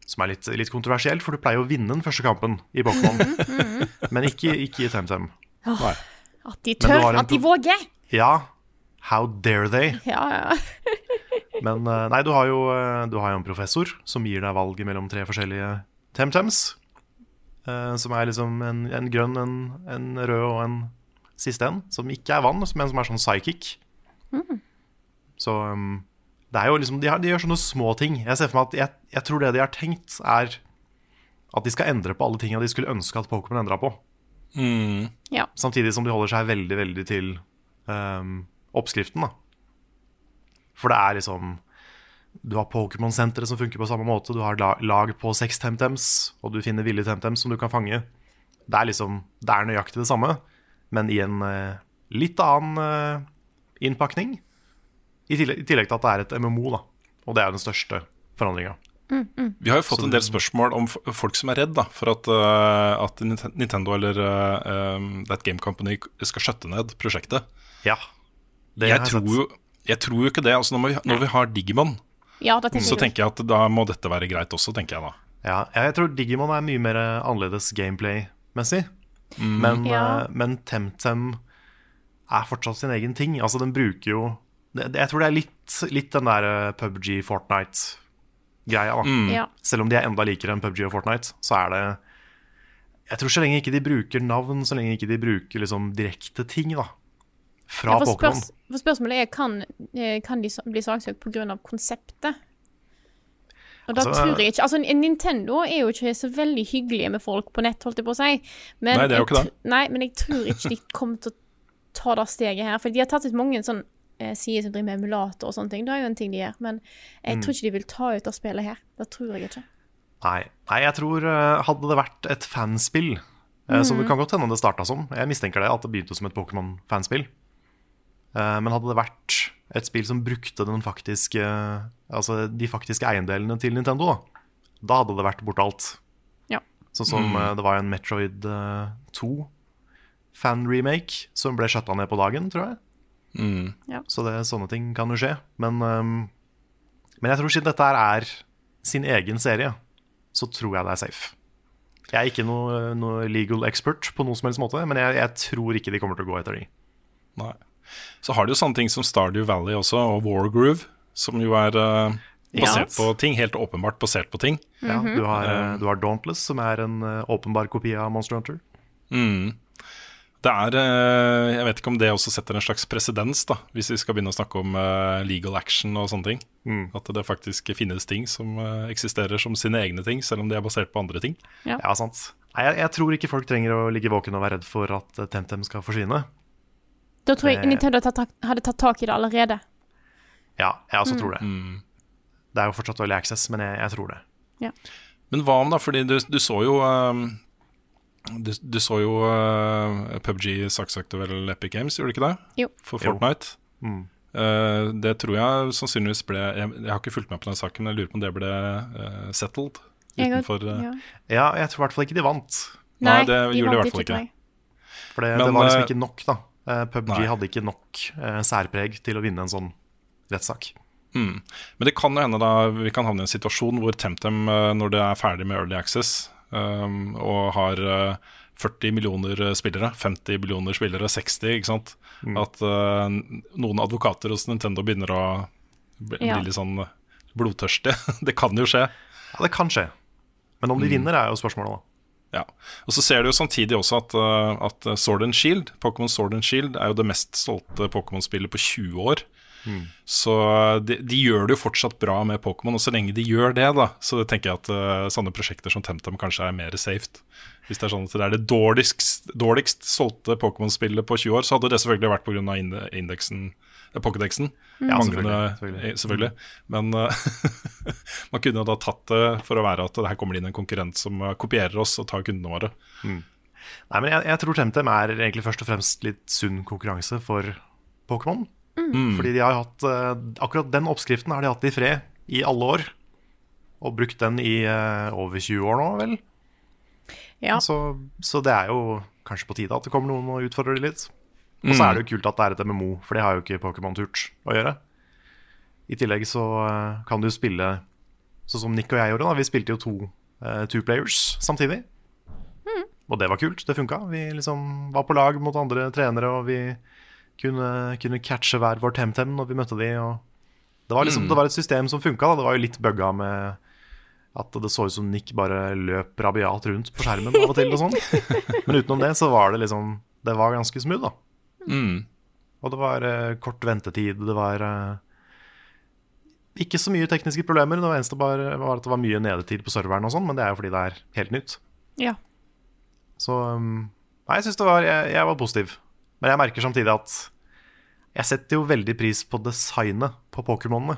Som er litt, litt kontroversielt, for du pleier å vinne den første kampen i Pokémon. [LAUGHS] Men ikke, ikke i TemTem. Oh, At de tør, at de våger. Ja, how dare they? Ja, ja. [LAUGHS] Men eh, nei, du har, jo, eh, du har jo en professor som gir deg valget mellom tre forskjellige temtems. eh, som er liksom en, en grønn, en, en rød og en siste en. Som ikke er vann, men som er sånn psychic. Så um, det er jo liksom de, har, de gjør sånne små ting. Jeg ser for meg at jeg, jeg tror det de har tenkt, er at de skal endre på alle tinga de skulle ønske at Pokémon endra på. ja. Samtidig som de holder seg veldig, veldig til um, oppskriften, da. For det er liksom Du har Pokémon-senteret som funker på samme måte. Du har lag på seks temtems, og du finner ville temtems som du kan fange. Det er liksom Det er nøyaktig det samme, men i en uh, litt annen uh, innpakning. I tillegg, I tillegg til at det er et MMO, da. Og det er den største forandringa. Vi har jo fått en del spørsmål om folk som er redd da, for at, uh, at Nintendo eller um, That Game Company skal skjøtte ned prosjektet. Ja. Det Jeg har tror jo Jeg tror jo ikke det. altså Når vi, når vi har Digimon, Ja, tenker så jeg tenker jeg at da må dette være greit også, tenker jeg da. Ja, jeg tror Digimon er mye mer annerledes gameplay-messig. Men, Ja. uh, men Temtem er fortsatt sin egen ting. Altså, den bruker jo Jeg tror det er litt, litt den der eh, PubG Fortnite-greia, da. Mm. Ja. Selv om de er enda likere enn PubG og Fortnite, så er det Jeg tror så lenge ikke de bruker navn, så lenge ikke de bruker liksom direkte ting, da. Fra Ja, for, Pokémon. spørs, for spørsmålet er kan, eh, kan de bli saksøkt pga. konseptet. Og da Altså, tror jeg ikke Altså, Nintendo er jo ikke så veldig hyggelige med folk på nett, holdt jeg på å si. Men Nei, det er jo ikke det. Nei, men jeg tror ikke de kommer til å ta det steget her. For de har tatt ut mange sånn eh, sider som driver med emulator og sånne ting. Det er jo en ting de gjør. Men jeg Mm. tror ikke de vil ta ut av spillet her. Det tror jeg ikke. Nei, nei jeg tror eh, hadde det vært et fanspill eh, Som det kan godt hende det starta som. Jeg mistenker det, at det begynte som et Pokémon-fanspill. Eh, men hadde det vært et spill som brukte den faktiske Altså de faktiske eiendelene til Nintendo, da, da hadde det vært borte alt. Ja. Sånn som mm. det var en Metroid eh, 2 fan-remake som ble skjøtta ned på dagen, tror jeg. Mm. Ja. Så det, sånne ting kan jo skje. Men, um, men jeg tror siden dette her er sin egen serie, så tror jeg det er safe. Jeg er ikke noe, noe legal expert på noen som helst måte, men jeg, jeg tror ikke de kommer til å gå etter de. Nei. Så har de jo sånne ting som Stardew Valley også, og Wargroove, som jo er uh, basert yes. på ting. Helt åpenbart basert på ting. Ja, du, har, eh, du har Dauntless, som er en eh, åpenbar kopi av Monster Hunter. Mm. Det er eh, Jeg vet ikke om det også setter en slags presedens, da, hvis vi skal begynne å snakke om eh, legal action og sånne ting. Mm. At det faktisk finnes ting som eh, eksisterer som sine egne ting, selv om de er basert på andre ting. Ja. Ja, sant. Nei, jeg, jeg tror ikke folk trenger å ligge våken og være redd for at Temtem skal forsvinne. Da tror jeg Det- Nintendo hadde tatt, tak i det allerede. Ja, jeg også tror det. Mm. Det er jo fortsatt early access, men jeg, jeg tror det. Men hva om, da? Fordi du, du så jo eh, du, du så jo uh, PubG saksøkte vel Epic Games, gjorde du ikke det? Jo. For Jo. Fortnite. Mm. Uh, det tror jeg sannsynligvis ble jeg, jeg har ikke fulgt med på den saken, men jeg lurer på om det ble uh, settled utenfor eh, ja. Ja, jeg tror i hvert fall ikke de vant. Nei, det de gjorde de i hvert fall ikke. ikke. For det, Men, det var liksom eh, ikke nok, da. Eh, PubG nei. hadde ikke nok eh, særpreg til å vinne en sånn rettssak. Mm. Men det kan jo hende da vi kan havne i en situasjon hvor TemTem, eh, når det er ferdig med Early Access um, og har eh, 40 millioner spillere, 50 millioner spillere, 60, ikke sant At uh, noen advokater hos Nintendo begynner å bli, Ja. litt sånn blodtørstige. [LAUGHS] det kan jo skje. Ja, det kan skje. Men om de vinner, er jo spørsmålet, da. Ja. Og så ser du jo samtidig også at, uh, at Sword and Shield, Pokémon Sword and Shield er jo det mest solgte Pokémon-spillet på 20 år. Så de, de gjør det jo fortsatt bra med Pokémon, og så lenge de gjør det, da, så tenker jeg at uh, sånne prosjekter som Temtem kanskje er mer safe. Hvis det er sånn at det er det dårligst, dårligst solgte Pokémon-spillet på 20 år, så hadde det selvfølgelig vært pga. Inde, indeksen, eh, Pokédexen. Ja, Manglende, selvfølgelig, eh, selvfølgelig. Men uh, [LAUGHS] man kunne jo da tatt det for å være at det her kommer det inn en konkurrent som kopierer oss og tar kundene våre. Nei, men jeg, jeg tror Temtem er egentlig først og fremst litt sunn konkurranse for Pokémon. Fordi de har hatt eh, Akkurat den oppskriften har de hatt i fred i alle år. Og brukt den i eh, over 20 år nå, vel. Ja. Så, så det er jo kanskje på tide at det kommer noen og utfordrer de litt. Og så er det jo kult at det er et MMO, for det har jo ikke Pokémon turt å gjøre. I tillegg så eh, kan du spille sånn som Nick og jeg gjorde. da Vi spilte jo to uh, two players samtidig. Og det var kult. Det funka. Vi liksom var på lag mot andre trenere, og vi kunne, kunne catche hver vår temtem når vi møtte de. Og det, var liksom, det var et system som funka. Det var jo litt bugga med at det så ut som Nick bare løp rabiat rundt på skjermen av og til. og sånn [LAUGHS] Men utenom det så var det liksom Det var ganske smooth, da. Mm. Og det var eh, kort ventetid. Det var eh, ikke så mye tekniske problemer. Det eneste var, var at det var mye nedetid på serveren, og sånn, men det er jo fordi det er helt nytt. Ja. Så um, Nei, jeg synes det var jeg, jeg var positiv. Men jeg merker samtidig at jeg setter jo veldig pris på designet på Pokémonene.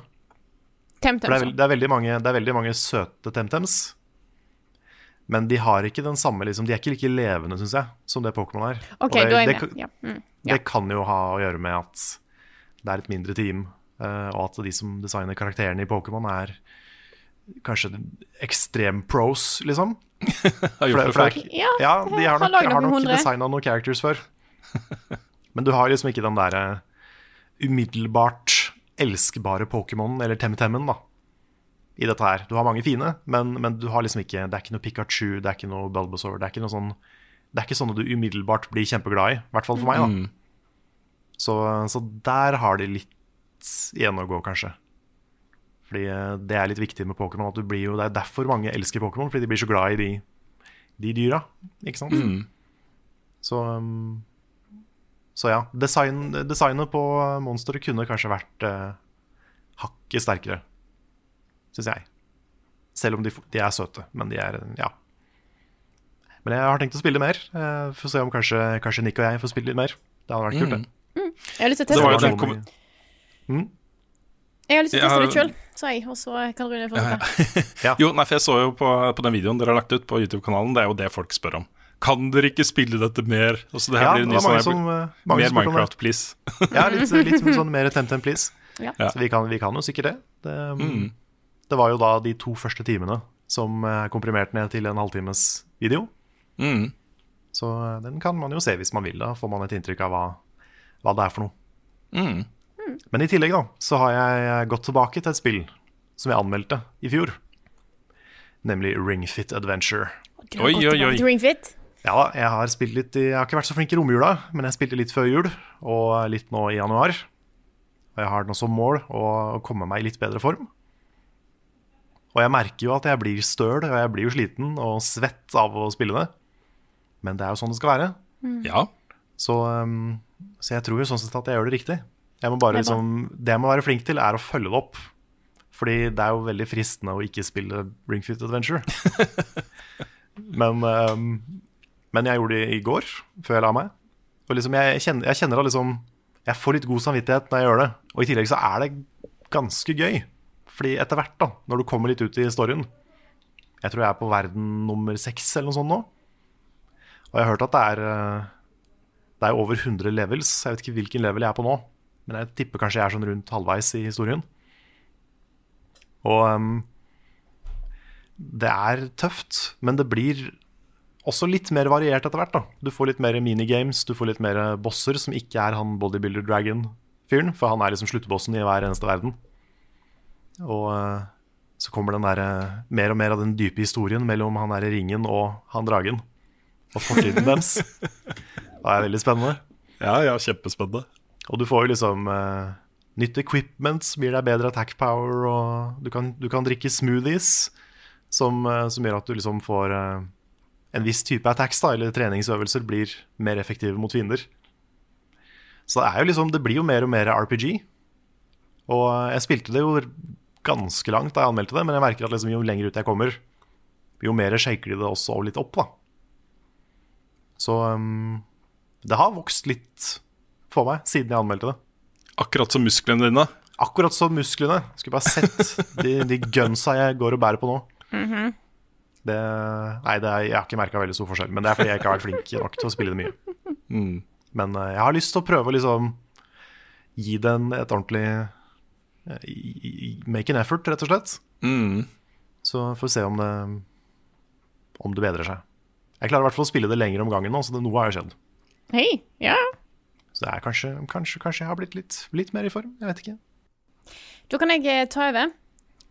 Det er, det, er veldig mange, det er veldig mange søte Temtems. Men de har ikke den samme liksom, De er ikke like levende, syns jeg, som det Pokémon er. Og det, er det, ja. Mm, Ja. Det kan jo ha å gjøre med at det er et mindre team, eh, og at de som designer karakterene i Pokémon, er kanskje ekstrem-pros, liksom. [LAUGHS] for, for, For Ja, Ja, de har har nok, har nok designa noen characters før. [LAUGHS] Men du har liksom ikke den derre umiddelbart elskbare Pokémon, eller Temtemmen, da, i dette her. Du har mange fine, men, men du har liksom ikke Det er ikke noe Pikachu, det er ikke noe Bulbasaur. Det er ikke noe sånn Det er ikke sånne du umiddelbart blir kjempeglad i. I hvert fall for meg, da. Så, så der har de litt igjen å gå, kanskje. Fordi eh, det er litt viktig med Pokémon. At du blir jo, Det er derfor mange elsker Pokémon, fordi de blir så glad i de, de dyra. Ikke sant? Så, um, så ja. Design, designet på monsteret kunne kanskje vært eh, hakket sterkere, syns jeg. Selv om de, de er søte, men de er ja. Men jeg har tenkt å spille mer. For får se om kanskje, kanskje Nick og jeg får spille litt mer. Det hadde vært kult, det. Jeg har lyst til å Det teste var det sjøl. kom- Jeg har lyst til å teste det sjøl, sa jeg, og så kan Rune fortsette. [LAUGHS] Jo, nei, for jeg så jo på, på den videoen dere har lagt ut på YouTube-kanalen, det er jo det folk spør om. Kan dere ikke spille dette mer? Altså, det her Ja, blir en ny sånn som, uh, Mer. Minecraft, please. Ja, litt, litt sånn mer Temtem Please. Ja. Så vi kan, vi kan jo sikkert det. Det, Mm. det var jo da de to første timene som er komprimert ned til en halvtimes video. Mm. Så eh, den kan man jo se hvis man vil. Da får man et inntrykk av hva, hva det er for noe. Mm. Men i tillegg da, så har jeg gått tilbake til et spill som jeg anmeldte i fjor. Nemlig Ring Fit Adventure. Oi, oi, oi. Ringfit? Ring Fit. Ja da, jeg har spilt litt i, Jeg har ikke vært så flink i romjula, men jeg spilte litt før jul, og litt nå i januar. Og jeg har nå som mål å, komme meg i litt bedre form. Og jeg merker jo at jeg blir støl, og jeg blir jo sliten og svett av å spille det. Men det er jo sånn det skal være. Ja. Så, um, så jeg tror jo sånn sett at jeg gjør det riktig. Jeg må bare Det liksom, det jeg må være flink til, er å følge det opp. Fordi det er jo veldig fristende å ikke spille Ring Fit Adventure. [LAUGHS] men, um, men jeg gjorde det i går, før jeg la meg. Og liksom jeg, kjenner, jeg kjenner at liksom Jeg får litt god samvittighet når jeg gjør det. Og i tillegg så er det ganske gøy. Fordi etter hvert, da, når du kommer litt ut i storyen Jeg tror jeg er på verden nummer seks eller noe sånt nå. Og jeg har hørt at det er eh, Det er over 100 levels. Jeg vet ikke hvilken level jeg er på nå. Men jeg tipper kanskje jeg er sånn rundt halvveis i historien. Og um, det er tøft, men det blir også litt mer variert etter hvert. da. Du får litt mer minigames, du får litt mer bosser som ikke er han bodybuilder dragon-fyren, for han er liksom sluttbossen i hver eneste verden. Og eh, så kommer den der, eh, mer og mer av den dype historien mellom han der ringen og han dragen. Og fortiden deres. Det er veldig spennende. ja, ja, kjempespennende. Og du får jo liksom uh, nytt equipment som gir deg bedre attack power, og du kan, du kan drikke smoothies som, uh, som gjør at du liksom får eh, en viss type attacks, da, eller treningsøvelser, blir mer effektive mot fiender. Så det er jo liksom, det blir jo mer og mer RPG. Og jeg spilte det jo ganske langt da jeg anmeldte det, men jeg merker at liksom, jo lenger ut jeg kommer, jo mer shaker de det også litt opp, da. Så um, det har vokst litt for meg siden jeg anmeldte det. Akkurat som musklene dine. Akkurat som musklene. Skulle bare sett de, de gunsa jeg går og bærer på nå. Det, nei, det er, jeg har ikke merka veldig stor forskjell, men det er fordi jeg ikke har vært flink nok til å spille det mye. Men eh, jeg har lyst til å prøve å liksom gi den et ordentlig eh, Make an effort, rett og slett. Mm. Så får vi se om det, om det bedrer seg. Jeg klarer i hvert fall å spille det lenger om gangen nå, så det, noe har jo skjedd. Hei, ja. Så det er kanskje, kanskje, kanskje jeg har blitt litt, litt mer i form. Jeg vet ikke. Da kan jeg eh, ta over.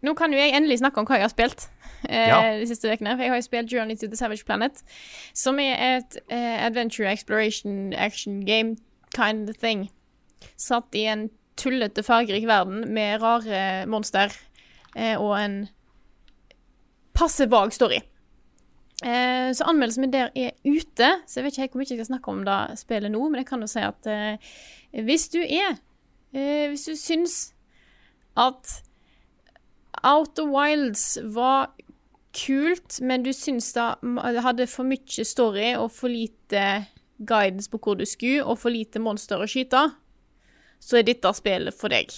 Nå kan jo jeg endelig snakke om hva jeg har spilt eh, Ja. de siste ukene. For jeg har jo spilt Journey to the Savage Planet, som er et eh, adventure exploration action game kind of thing. Satt i en tullete, fargerik verden med rare monster eh, og en passe vag story. Eh, så anmeldelsen min der er ute, så jeg vet ikke helt hvor mye jeg skal snakke om det spillet nå, men jeg kan jo si at eh, hvis du er Hvis du syns at Outer Wilds var kult, men du syns det hadde for mye story og for lite guidance på hvor du skulle, og for lite monster å skyte, så er dette spillet for deg.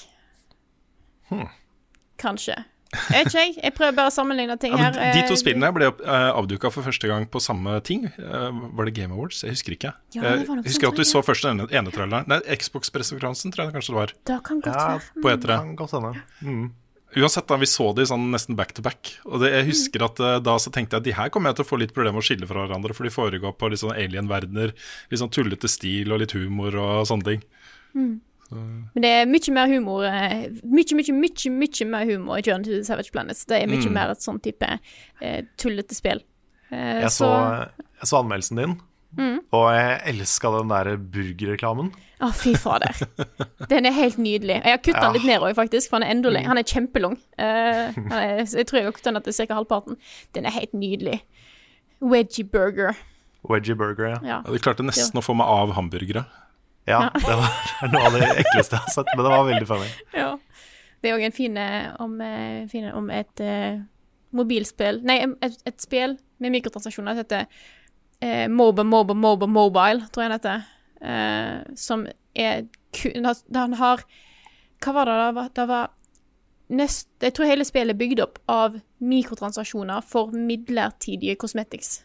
Kanskje. Jeg vet ikke, jeg. Jeg prøver bare å sammenligne ting Ja, her. de to Eh, spillene ble uh, avduka for første gang på samme ting. Eh, var det Game Awards? Jeg husker ikke. Ja, det var Eh, noe husker at du så først den ene, ene traileren. Nei, Xbox-pressekonferansen, tror jeg det kanskje det var. Det kan godt Ja, være. På E3. Kan godt hende. Mm. Uansett, da, vi så de sånn nesten back to back. Og det, jeg husker at eh, da så tenkte jeg at de her kommer jeg til å få litt problemer med å skille fra hverandre, for de foregår på litt sånn alien-verdener. Litt sånn tullete stil og litt humor og sånne ting. Men det er mye mer humor. eh, Mye, mye, mye mye mer humor i Journey to the Savage Planets. Det er mye mer et sånn type uh, tullete spill. Uh, Jeg så, jeg så anmeldelsen din, og jeg elska den der burgerreklamen. Å, fy fader. [LAUGHS] Den er helt nydelig. Jeg har kutta den litt ned òg, faktisk, for han er enda leng- Han er kjempelang. Uh, er, jeg tror jeg har kutta den til ca. halvparten. Den er helt nydelig. Wedgie burger. Wedgie burger, ja. Ja. Ja, De klarte nesten å få meg av hamburgere. Ja, det var det er noe av det ekleste jeg har sett, men det var veldig funny. ja. Det er òg en fin eh, om, eh, om et uh, mobilspill Nei, et, et spill med mikrotransaksjoner som heter eh, Moba Moba Moba Mobile, tror jeg den heter. Eh, som er ku- Den har, Hva var det? Det var, det var nest, Jeg tror hele spillet er bygd opp av mikrotransaksjoner for midlertidige cosmetics.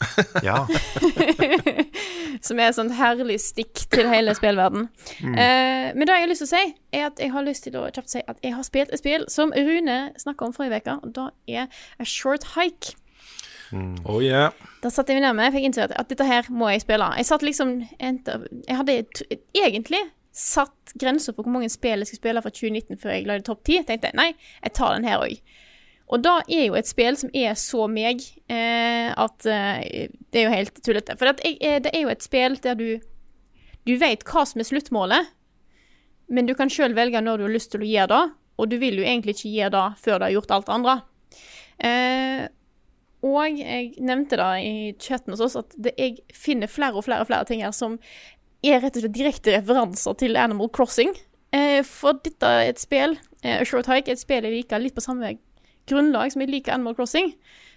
[LAUGHS] Ja, [LAUGHS] Som er et sånt herlig stikk til hele spillverden. Eh, men det jeg har lyst til å si, er at jeg har lyst til å kjapt si at jeg har spilt et spill som Rune snakka om forrige uke, og da er A Short Hike. Oh yeah. Da satte jeg meg ned med, jeg fikk innsett at, dette her må jeg spille. Jeg satt liksom Jeg hadde egentlig satt grenser for hvor mange spill jeg skulle spille fra 2019 før jeg lagde topp 10. Jeg tenkte nei, jeg tar den her òg. Og da er jo et spill som er så meg eh, at eh, det er jo helt tullete. For at jeg, eh, det er jo et spill der du Du vet hva som er sluttmålet, men du kan sjøl velge når du har lyst til å gjøre det, og du vil jo egentlig ikke gjøre det før du har gjort alt det andre. Eh, og jeg nevnte det i chatten hos oss, at det, jeg finner flere og flere og flere ting her som er rett og slett direkte referanser til Animal Crossing. Eh, for dette er et spill, eh, A Short Hike, er et spill jeg liker litt på samme grunnlag som jeg liker Animal Crossing.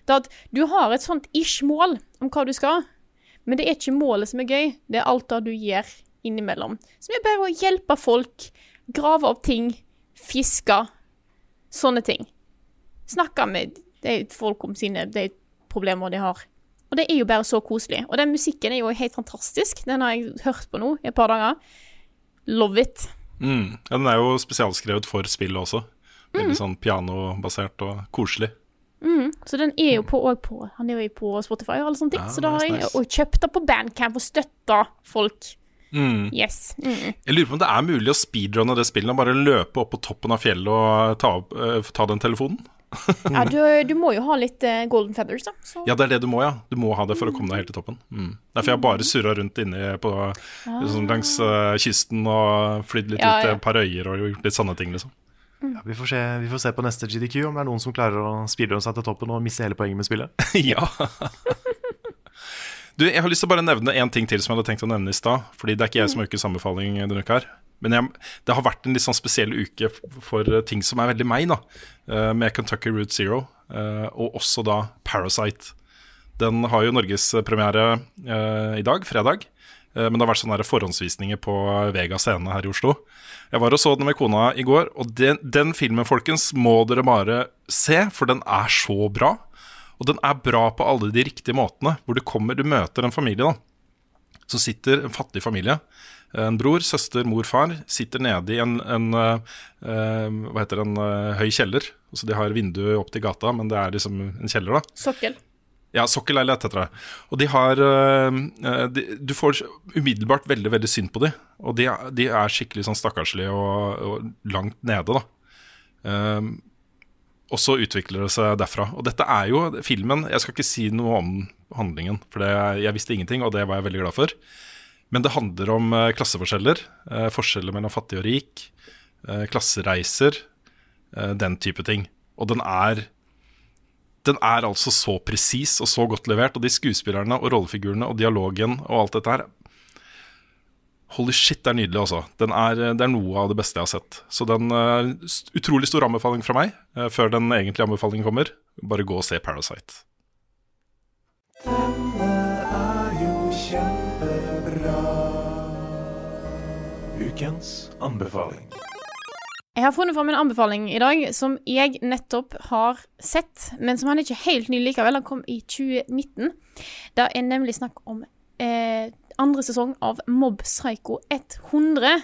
Det er at du har et sånt ish-mål om hva du skal, men det er ikke målet som er gøy, det er alt det du gjør innimellom. Som er bare å hjelpe folk, grave opp ting, fiske, sånne ting. Snakke med det er folk om sine de problemer de har. Og det er jo bare så koselig. Og den musikken er jo helt fantastisk. Den har jeg hørt på nå i et par dager. Love it. Mm. Ja, den er jo spesialskrevet for spillet også. Veldig Mm. sånn pianobasert og koselig. Så den er jo på, på Han er jo på Spotify og alle sånne ting. Ja, så da har nice, jeg nice. kjøpt det på Bandcamp og støtta folk. Mm. Yes. Mm. Jeg lurer på om det er mulig å speedrunne det spillet og bare løpe opp på toppen av fjellet og ta, eh, ta den telefonen. Ja, du, du må jo ha litt eh, golden feathers, da. Så. Ja, det er det du må, ja. Du må ha det for å komme deg helt til toppen. Mm. Derfor har jeg bare surra rundt inne på, sånn langs uh, kysten og flydd litt Ja, ut til ja. et par øyer og gjort litt sånne ting, liksom. Ja, vi, får se, vi får se på neste GDQ om det er noen som klarer å speedrunne seg til toppen og miste hele poenget med spillet. [LAUGHS] [LAUGHS] ja. Du, jeg har lyst til å bare nevne én ting til som jeg hadde tenkt å nevne i stad. Fordi det er ikke jeg som har ukes anbefaling denne uka her. Men jeg, det har vært en litt sånn spesiell uke for eh, ting som er veldig meg, da. Eh, Med Kentucky Route Zero, eh, og også da Parasite. Den har jo norgespremiere i dag, fredag. Men det har vært sånne forhåndsvisninger på Vega scene her i Oslo. Jeg var og så den med kona i går, og den, den filmen, folkens, må dere bare se, for den er så bra. Og den er bra på alle de riktige måtene, hvor du kommer, du møter en familie, da. Så sitter en fattig familie. En bror, søster, mor, far sitter nede i en, en eh, hva heter det, en uh, høy kjeller. Så De har vindu opp til gata, men det er liksom en kjeller, da. Sokkel. Ja, sokkelleilighet heter det. Og de har eh, de, Du får umiddelbart veldig veldig synd på dem. Og de, de er skikkelig sånn stakkarslige og, og langt nede, da. Eh, og så utvikler det seg derfra. Og dette er jo filmen Jeg skal ikke si noe om handlingen, for det, jeg visste ingenting, og det var jeg veldig glad for. Men det handler om eh, klasseforskjeller. eh, forskjeller mellom fattig og rik. eh, klassereiser. eh, den type ting. Og den er den er altså så presis og så godt levert, og de skuespillerne og rollefigurene og dialogen og alt dette her Holy shit, det er nydelig, altså. Den er, det er noe av det beste jeg har sett. Så den er st- Utrolig stor anbefaling fra meg, eh, før den egentlige anbefalingen kommer. Bare gå og se Parasite. Denne er jo kjempebra. Ukens anbefaling. Jeg har funnet fram en anbefaling i dag som jeg nettopp har sett, men som han er ikke helt ny likevel. Han kom i 2019. Det er nemlig snakk om eh, andre sesong av Mob Psycho 100,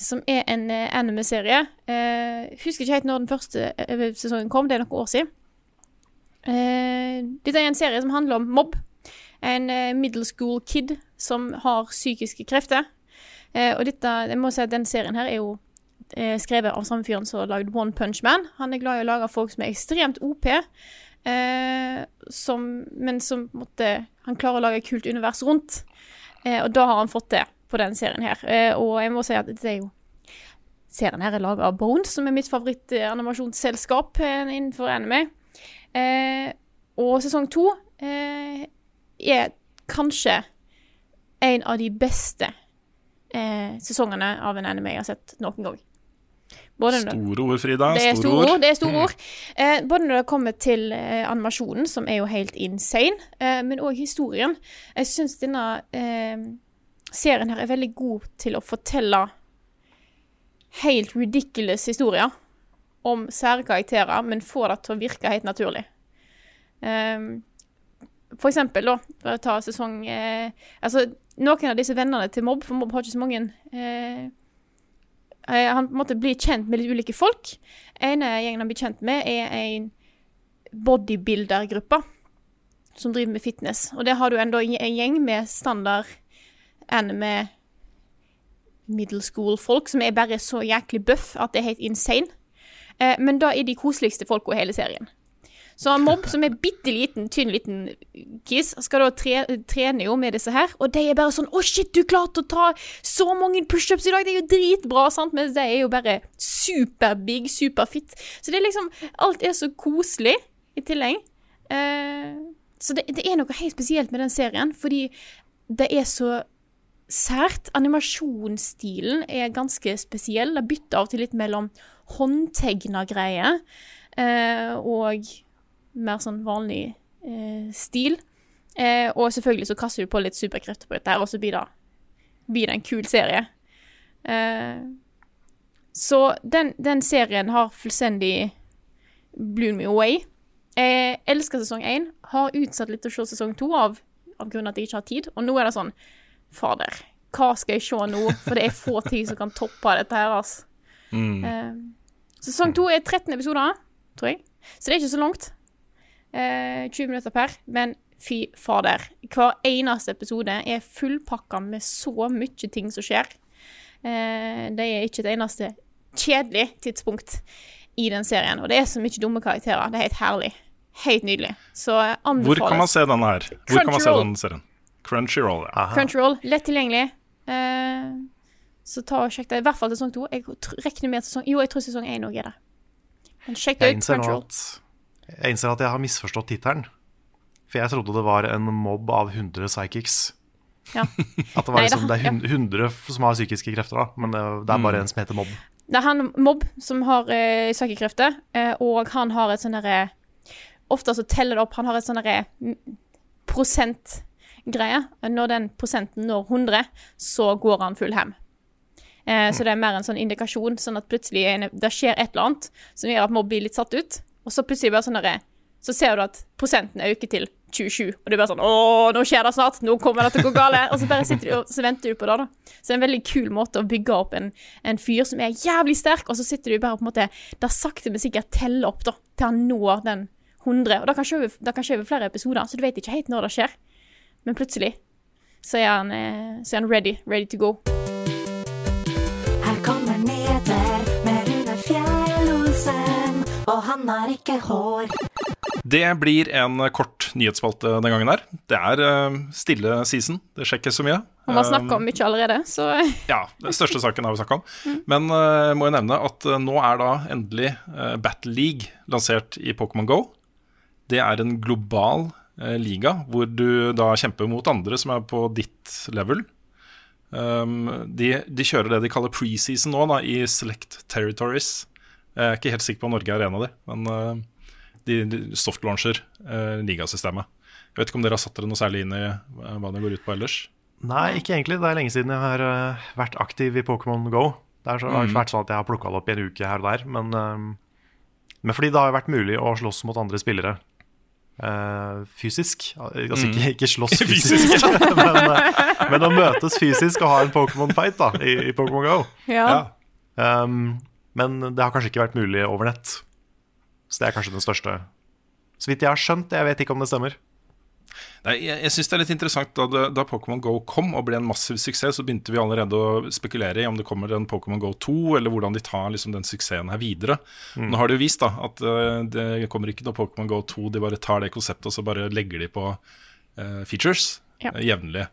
som er en eh, anime-serie. Eh, husker ikke helt når den første eh, sesongen kom, det er noen år siden. Eh, dette er en serie som handler om mobb. En eh, middle school kid som har psykiske krefter. Eh, og dette, jeg må si at den serien her er jo skrevet av samme fyren som har lagd One Punch Man. Han er glad i å lage folk som er ekstremt OP, eh, som, men som måtte, han klarer å lage et kult univers rundt. Eh, og da har han fått det på den serien her. Eh, og jeg må si at det er jo Serien her er laga av Bones, som er mitt favorittanimasjonsselskap eh, innenfor anime. Og sesong to er kanskje en av de beste sesongene av en anime jeg har sett noen gang. Både Store ord, Frida. det er Store ord. Det er store ord. Eh, både når det kommer til eh, animasjonen, som er jo helt insane, eh, men òg historien. Jeg syns denne eh, serien her er veldig god til å fortelle helt ridiculous historier om sære karakterer, men får det til å virke helt naturlig. Um, for eksempel, da, for å ta sesong eh, Altså, noen av disse vennene til Mobb, for Mobb har ikke så mange eh, eh, Han på en måte blir kjent med litt ulike folk. ene gjengen han blir kjent med, er en bodybuilder-gruppe som driver med fitness. Og der har du enda en gjeng med standard anime middle school-folk som er bare så jæklig buff at det er helt insane. Eh, men da er de koseligste folka i hele serien. Så Mobb, som er bitte liten, tynn liten kiss, skal da tre, trene jo med disse her, og de er bare sånn 'Å, shit, du klarte å ta så mange pushups i dag!' Det er jo dritbra, sant? Mens de er jo bare superbig, superfit. Så det er liksom Alt er så koselig i tillegg. Eh, så det, det er noe helt spesielt med den serien, fordi det er så sært. Animasjonsstilen er ganske spesiell. Det bytter av til litt mellom håndtegna greier eh, og mer sånn vanlig eh, stil. Eh, og selvfølgelig så kaster du på litt superkrefter på dette her, og så blir det, blir det en kul serie. Eh, så den, den serien har fullstendig blown me away. Jeg elsker sesong én. Har utsatt litt å se sesong to av, av grunn at jeg ikke har tid. Og nå er det sånn Fader, hva skal jeg se nå? For det er få ting som kan toppe dette her, altså. Eh, sesong to er 13 episoder, tror jeg. Så det er ikke så langt. Eh, 20 minutter per. Men fy fader. Hver eneste episode er fullpakka med så mye ting som skjer. Eh, det er ikke et eneste kjedelig tidspunkt i den serien. Og det er så mye dumme karakterer. Det er helt herlig. Helt nydelig. Så eh, anbefales. Hvor kan man se denne her? Hvor kan man se denne serien? Crunchyroll, ja. Crunchyroll, lett tilgjengelig. Eh, så ta og sjekk det. I hvert fall sesong to. Jeg regner med at sesong Jo, jeg tror sesong én òg er det. Men sjekk det ut. Crunchyroll. at jeg innser at jeg har misforstått tittelen. For jeg trodde det var en mobb av 100 psychics. Ja. [LAUGHS] At det var liksom, det er 100 som har psykiske krefter, da. Men det, er er Mm. bare en som heter mobb. Det er han Mobb som har uh, psykiske krefter, uh, og han har et sånn derre Ofte så teller det opp. Han har et sånn derre mm, prosentgreie. Når den prosenten når 100, så går han full hem. Eh, så det er mer en sånn indikasjon, sånn at plutselig en- det skjer et eller annet som gjør at Mobb blir litt satt ut, og så plutselig bare sånn Så ser du at prosenten øker til 27, og du er bare sånn Å, nå skjer det snart! Nå kommer det til å gå galt! Og så bare sitter du og så venter du på det, da. Så det er en veldig kul måte å bygge opp en, en fyr som er jævlig sterk, og så sitter du bare på en måte Da sakte, men sikkert teller opp, da, til han når den 100. Og det kan skje over, det kan skje over flere episoder, så du vet ikke helt når det skjer. Men plutselig så er han, eh, så er han ready, ready to go. Han har ikke hår. Det blir en kort nyhetsspalte den gangen her. Det er eh, stille season. Det skjer ikke så mye. Han har Um, snakka om mye allerede, så [LAUGHS] Ja, den største saken har vi snakka om. Men jeg må jeg nevne at eh, nå er da endelig eh, Battle League lansert i Pokémon Go. Det er en global eh, liga hvor du da kjemper mot andre som er på ditt level. Um, de, de kjører det de kaller preseason nå, da, i select territories. Jeg er ikke helt sikker på om Norge er en av de, men eh, de, de softlauncher uh, ligasystemet. Jeg vet ikke om dere har satt dere noe særlig inn i eh, hva det går ut på ellers? Nei, ikke egentlig. Det er lenge siden jeg har eh, vært aktiv i Pokémon Go. Det har Mm. ikke vært sånn at jeg har plukka det opp i en uke her og der. Men, eh, men fordi det har vært mulig å slåss mot andre spillere eh, fysisk. Altså ikke, ikke slåss. [LAUGHS] Fysisk. fysisk, [LAUGHS] men, eh, men å møtes fysisk og ha en Pokémon-fight i, i Pokémon Go. ja. Um, men det har kanskje ikke vært mulig over nett. Så det er kanskje den største Så vidt jeg har skjønt, jeg vet ikke om det stemmer. Nei, jeg jeg synes det er litt interessant da, det- da Pokémon Go kom og ble en massiv suksess, så begynte vi allerede å spekulere i om det kommer en Pokémon Go 2, eller hvordan de tar liksom, den suksessen her videre. Mm. Nå har de jo vist da at eh, det kommer ikke noe Pokémon Go 2, de bare tar det konseptet og så bare legger de på uh, features Ja. eh, jevnlig.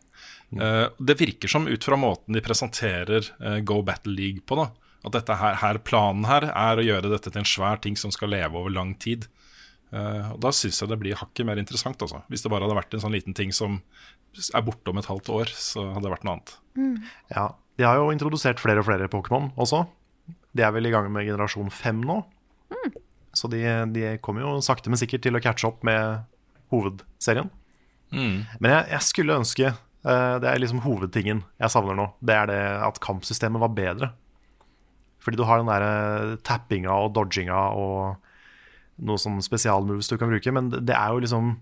Uh, det virker som ut fra måten de presenterer Go Battle League på, da, at dette her, her, planen her er å gjøre dette til en svær ting som skal leve over lang tid. Uh, og Da syns jeg det blir hakket mer interessant. Altså. Hvis det bare hadde vært en sånn liten ting som er borte om et halvt år, så hadde det vært noe annet. Ja, De har jo introdusert flere og flere Pokémon også. De er vel i gang med generasjon fem nå. Så de, de kommer jo sakte, men sikkert til å catche opp med hovedserien. Men jeg, jeg skulle ønske uh, Det er liksom hovedtingen jeg savner nå. Det er det at kampsystemet var bedre. Fordi du har den derre tappinga og dodginga og noe sånn spesialmoves du kan bruke, men det er jo liksom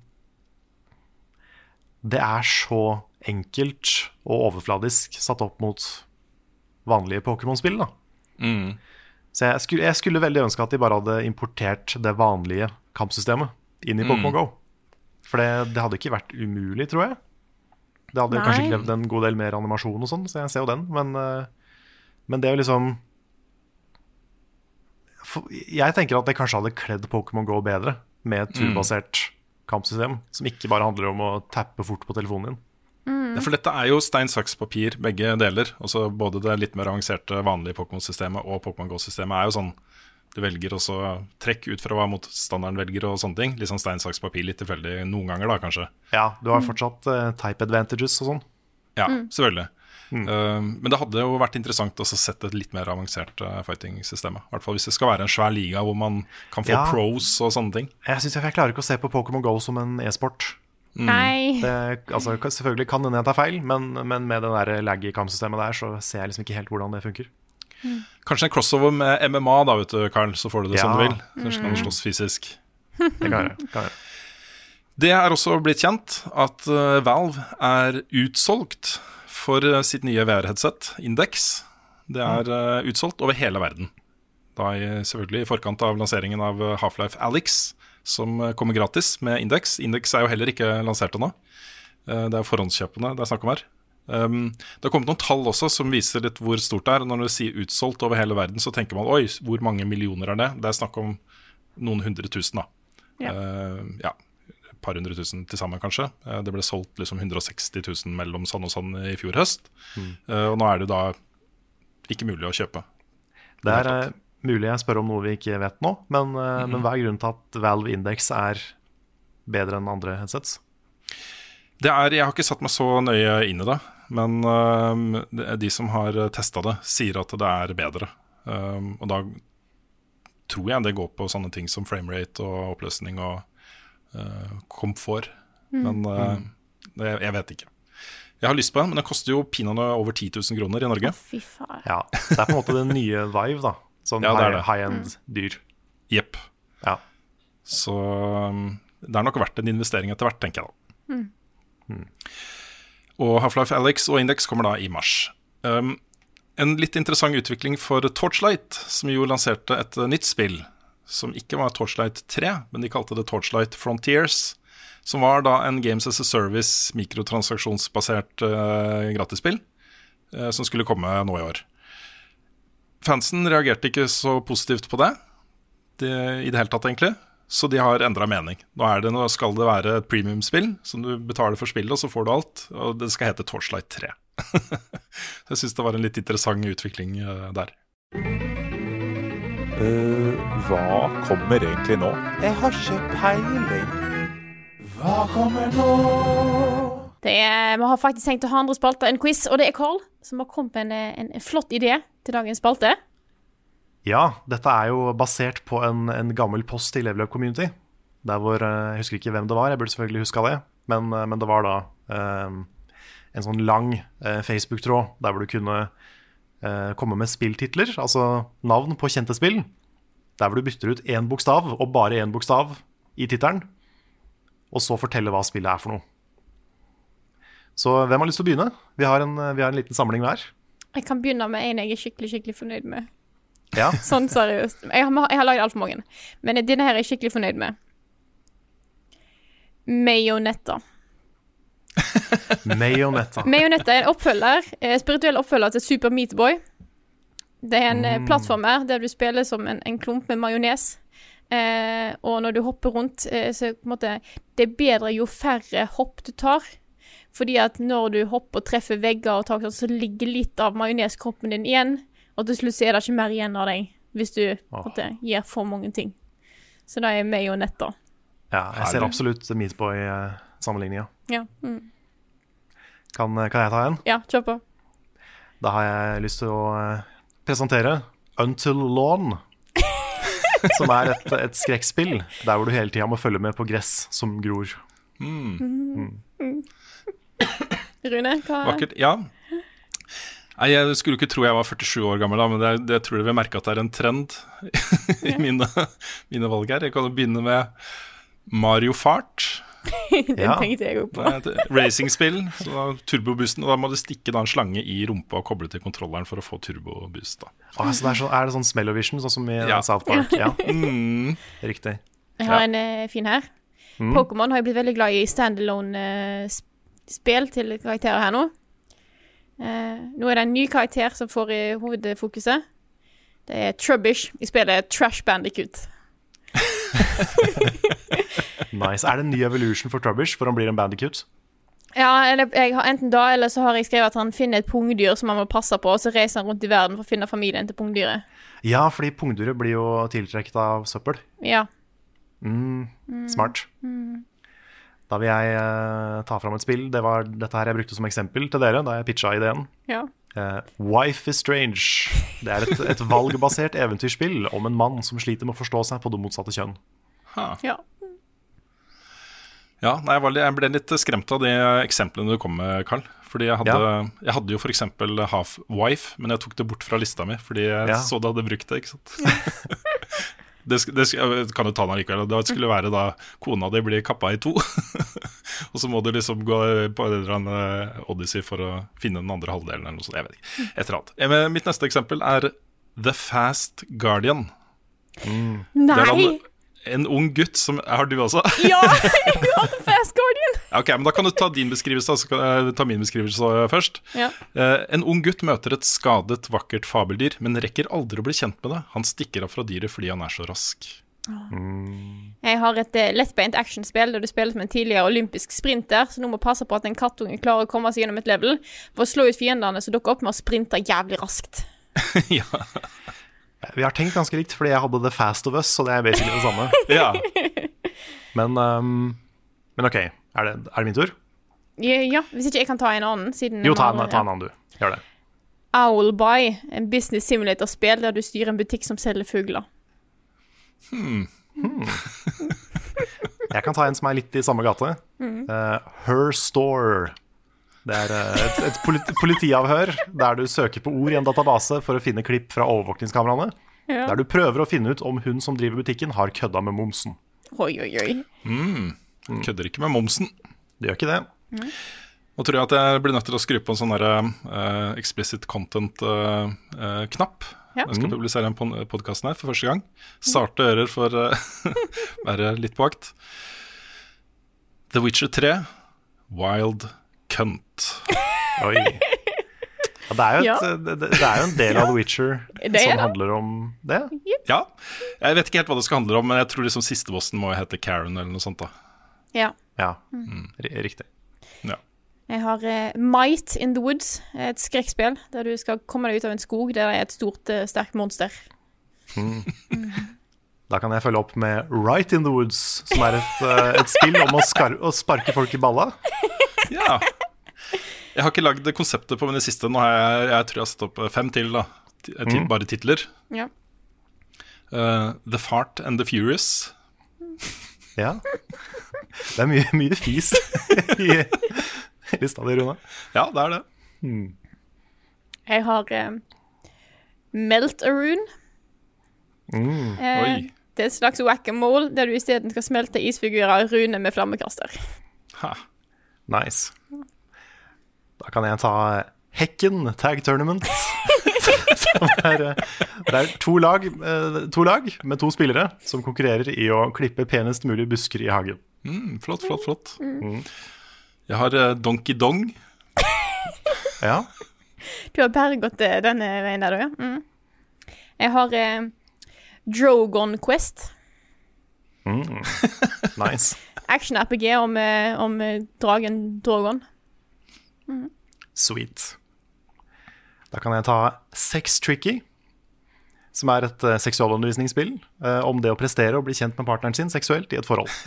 Det er så enkelt og overfladisk satt opp mot vanlige Pokémon-spill, da. Så jeg skulle, jeg skulle veldig ønske at de bare hadde importert det vanlige kampsystemet inn i Pokémon Go. For det, det hadde ikke vært umulig, tror jeg. Det hadde Nei. kanskje krevd en god del mer animasjon og sånn, så jeg ser jo den. Men, eh, men det er jo liksom Jeg tenker at det kanskje hadde kledd Pokémon Go bedre med et turbasert kampsystem som ikke bare handler om å tappe fort på telefonen din. Ja, for dette er jo stein, saks, papir, begge deler. Altså Både det litt mer avanserte vanlige Pokémon-systemet og Pokémon Go-systemet er jo sånn du velger også trekk ut fra hva motstanderen velger og sånne ting. Litt sånn stein, saks, papir, litt tilfeldig noen ganger, da kanskje. Ja, du har fortsatt uh, type advantages og sånn. Ja, selvfølgelig. Uh, men det hadde jo vært interessant å sette et litt mer avansert uh, fighting-system. I hvert fall hvis det skal være en svær liga hvor man kan få Ja. pros og sånne ting. Jeg, synes jeg, klarer ikke å se på Pokémon Go som en e-sport. Nei. Det, altså, selvfølgelig kan hende jeg tar feil, men, men med det der laggy kampsystemet der, så ser jeg liksom ikke helt hvordan det funker. Kanskje en crossover med MMA, da, vet du, Carl, så får du det som du vil. Kanskje kan du slåss fysisk. Det kan jeg, kan jeg. Det er også blitt kjent at eh, Valve er utsolgt for eh, sitt nye VR-headset, Index. Det er eh, utsolgt over hele verden. Da selvfølgelig i forkant av lanseringen av eh, Half-Life Alyx, som kommer gratis med Index. Index er jo heller ikke lansert ennå. Det er forhåndskjøpene det er snakk om her. Um, det har kommet noen tall også som viser litt hvor stort det er. Når du sier utsolgt over hele verden, så tenker man oi, hvor mange millioner er det? Det er snakk om noen hundre tusen, da. Ja. Uh, ja, par hundre tusen til sammen, kanskje. Eh, det ble solgt liksom 160 000 mellom sånn og sånn i fjor høst. Mm. og nå er det da ikke mulig å kjøpe. Det er eh, mulig jeg spør om noe vi ikke vet nå, men, mm. men hva er grunnen til at Valve Index er bedre enn andre headsets? Det er, jeg har ikke satt meg så nøye inn i det, men de som har testa det, sier at det er bedre. Og da tror jeg det går på sånne ting som framerate og oppløsning og øh, komfort. Men øh, det, jeg vet ikke. Jeg har lyst på den, men den koster jo pinadø over 10 000 kroner i Norge. Fy faen. Ja, Det er på en måte den nye Vive, da. Sånn Ja, det er high- det. high-end dyr. Jepp. Ja. Så um, det er nok verdt en investering etter hvert, tenker jeg da. Og Half-Life Alex og Index kommer da i mars. Um, en litt interessant utvikling for Torchlight, som jo lanserte et nytt spill. Som ikke var Torchlight 3, men de kalte det Torchlight Frontiers. Som var da en Games as a Service, mikrotransaksjonsbasert uh, gratisspill. uh, som skulle komme nå i år. Fansen reagerte ikke så positivt på det det, i det hele tatt, egentlig. Så de har endra mening. Nå, det, nå skal det være et premiumspill, som du betaler for spillet, og så får du alt. Og det skal hete Torchlight 3. [LAUGHS] Så jeg syns det var en litt interessant utvikling uh, der. Eh, hva kommer egentlig nå? Jeg har ikke peiling. Hva kommer nå? Det er, vi har faktisk tenkt å ha andre spalter enn quiz, og det er Carl som har kommet med en, en, en flott idé til dagens spalte. Ja, dette er jo basert på en, en gammel post i Level Up Community. Der hvor, eh, Jeg husker ikke hvem det var, jeg burde selvfølgelig huska det. Men, eh, men det var da um, en sånn lang uh, Facebook-tråd der hvor du kunne komme med spilltitler, altså navn på kjente spill. Der hvor du bytter ut én bokstav, og bare én bokstav, i tittelen. Og så fortelle hva spillet er for noe. Så hvem har lyst til å begynne? Vi har en, vi har en liten samling hver. Jeg kan begynne med en jeg er skikkelig skikkelig fornøyd med. Ja, [LAUGHS] Sånn seriøst. Jeg har, jeg har lagd altfor mange, men denne her er jeg skikkelig fornøyd med. Majonetta. Mayonetta. Mayonetta er en oppfølger, eh, spirituell oppfølger til Super Meat Boy. Det er en mm. Mm. plattformer der du spiller som en, en klump med majones. Eh, og når du hopper rundt, eh, så på en måte Det er bedre jo færre hopp du tar. Fordi at når du hopper og treffer vegger og tak, så ligger litt av majoneskroppen din igjen. Og til slutt så er det ikke mer igjen av deg hvis du oh. måte, gir for mange ting. Så det er Mayonetta Ja, jeg ser absolutt Meatboy-sammenligninga. Ja. Mm. Kan, kan jeg ta en? ja, kjør på. Da har jeg lyst til å eh, presentere Until Lawn. [LAUGHS] som er et, et skrekkspill der hvor du hele tida må følge med på gress som gror. Mm. [COUGHS] Rune, hva Vakkert. Ja. Nei, Jeg skulle ikke tro jeg var 47 år gammel, da, men det, er- det tror jeg vil merke at det er en trend [LAUGHS] i mine, mine valg her. Jeg kan jo begynne med Mario Fart. [LAUGHS] Den Ja. tenkte jeg òg på. Racing spill, et Racingspill. så Turboboosten. Og da må du stikke da en slange i rumpa og koble til kontrolleren for å få turboboost. Ah, så det er, så, er det sånn Smellovision, sånn som i Ja. South Park? Ja, [LAUGHS] mm. Riktig. Jeg har Ja. en uh, fin her. Mm. Pokémon har jeg blitt veldig glad i standalone-spill til karakterer her nå. Uh, nå er det en ny karakter som får i hovedfokuset. Det er Trubbish Jeg spiller Trash Bandicoot. [LAUGHS] Nice. Er det en ny evolution for Trubbish, for han blir en bandicoot? Ja, eller jeg har enten da, eller så har jeg skrevet at han finner et pungdyr som han må passe på, og så reiser han rundt i verden for å finne familien til pungdyret. Ja, fordi pungdyret blir jo tiltrukket av søppel. Ja. Mm, Mm. smart. Mm. Da vil jeg uh, ta fram et spill. Det var dette her jeg brukte som eksempel til dere da jeg pitcha ideen. Ja. Uh, Wife is Strange. Det er et, et valgbasert [LAUGHS] eventyrspill om en mann som sliter med å forstå seg på det motsatte kjønn. Ha. Ja. Ja, nei, jeg, var, litt- jeg ble litt skremt av de eksemplene du kom med, Carl. Fordi jeg hadde, jeg hadde jo f.eks. Half-Wife, men jeg tok det bort fra lista mi fordi jeg Ja. så du hadde brukt det. ikke sant? [LAUGHS] det, det, kan jo ta den likevel. Det skulle være da kona di blir kappa i to. [LAUGHS] og så må du liksom gå på en eller annen odyssey for å finne den andre halvdelen eller noe sånt. Jeg vet ikke. Et eller annet. Eh, men Mitt neste eksempel er The Fast Guardian. Mm. Det er Nei! En ung gutt som Har du også? [LAUGHS] Ja! Jeg har The Fast Guardian! Ok, men Da kan du ta din beskrivelse, så kan jeg ta min beskrivelse først. Ja. Uh, en ung gutt møter et skadet, vakkert fabeldyr, men rekker aldri å bli kjent med det. Han stikker av fra dyret fordi han er så rask. Jeg har et uh, lettbeint actionspill der du spiller som en tidligere olympisk sprinter, så nå må passe på at en kattunge klarer å komme seg gjennom et level for å slå ut fiendene som dukker opp med å sprinte jævlig raskt. [LAUGHS] ja. Vi har tenkt ganske likt, fordi jeg hadde The Fast of Us, så det er basically det samme. [LAUGHS] ja. Men, um, men OK, er det, er det min tur? Ja, ja, hvis ikke jeg kan ta en annen, siden Jo, ta en, ta en annen, du. Gjør det. Owlby, en business simulator-spill der du styrer en butikk som selger fugler. Hmm. [LAUGHS] Jeg kan ta en som er litt i samme gate. Mm. Uh, Her Store. Det er eh, et, et politi politiavhør der du søker på ord i en database for å finne klipp fra overvåkningskameraene. Ja. Der du prøver å finne ut om hun som driver butikken, har kødda med momsen. Oi, oi, oi. Mm. Kødder ikke med momsen. Det gjør ikke det. Nå tror jeg at jeg blir nødt til å skru på en sånn eh, explicit content-knapp. Ja. Jeg skal publisere den podkasten her for første gang. Starte ører for å [LAUGHS] være litt på vakt. The Witcher 3, Wild Cunt. Oi. Ja, det, er jo et, Ja. det, det er jo en del av The Witcher [LAUGHS] er som handler om det. Ja. Jeg vet ikke helt hva det skal handle om, men jeg tror liksom siste bossen må hete Karen eller noe sånt. da Ja. Ja, Mm. riktig. Ja. Jeg har eh, Might in the Woods, et skrekkspill der du skal komme deg ut av en skog der det er et stort, eh, sterkt monster. Mm. [LAUGHS] Da kan jeg følge opp med Right in the Woods, som er et, eh, et spill om å, å sparke folk i balla. [LAUGHS] Ja. Jeg har ikke lagd konseptet på mine siste. Nå har jeg, jeg tror jeg har satt opp fem til. da Ti- eh, Mm. Bare titler. Ja. Uh, the Fart and the Furious. Ja. Det er mye, mye fis i lista di, Rune. Ja, det er det. Mm. Jeg har uh, Melt-a-rune. Mm. Eh, det er et slags whack-a-mole der du isteden skal smelte isfigurer og rune med flammekaster. Ha. Nice. Da kan jeg ta Hekken Tag Tournament. [LAUGHS] Som er, eh, det er to lag, eh, to lag med to spillere som konkurrerer i å klippe penest mulig busker i hagen. Mm, flott, flott, flott. Mm. Jeg har eh, Donkey Dong. [LAUGHS] Ja. Du har bare gått denne veien der, du, ja. Mm. Jeg har eh, Drogon Quest. Mm. Nice. Action-RPG om, om dragen Drogon. Sweet. Da kan jeg ta Sex Tricky, som er et uh, seksualundervisningsspill uh, om det å prestere og bli kjent med partneren sin seksuelt i et forhold. [LAUGHS]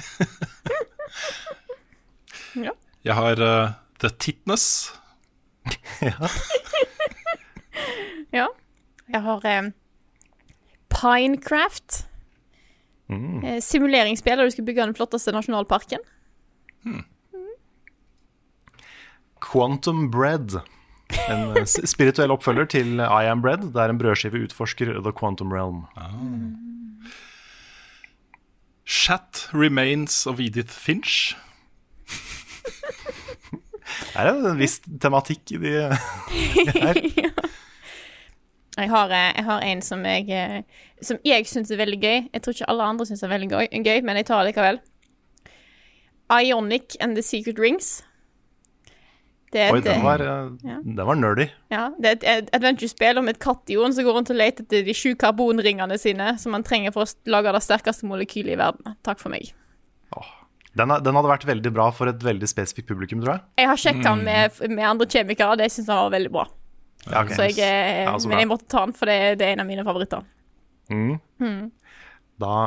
Jeg har uh, The Titness. [LAUGHS] ja. Ja. Jeg har eh, Pinecraft. Mm. Simuleringsspill der du skal bygge den flotteste nasjonalparken. Quantum Bread. En eh, spirituell oppfølger til I Am Bread, der en brødskive utforsker The Quantum Realm. Chat Remains of Edith Finch. Det er en viss tematikk i de her. [LAUGHS] Jeg har, eh, jeg har en som jeg, eh, som jeg syns er veldig gøy. Jeg tror ikke alle andre syns er veldig gøy, men jeg tar det likevel. Ionic and the Secret Rings. Det er Oi, den eh, var, eh, ja. den var nerdy. Ja, det er et adventure-spill om et kattjon som går rundt og leter etter de sju karbonringene sine som man trenger for å lage det sterkeste molekylet i verden. Takk for meg. Den, er- den hadde vært veldig bra for et veldig spesifikt publikum, tror jeg. Jeg har sjekka den med, med andre kjemikere, og det syns han var veldig bra. Ja, okay. Så jeg, eh, Ja, så men jeg måtte ta den, for det, det er en av mine favoritter. Mm. Mm. Da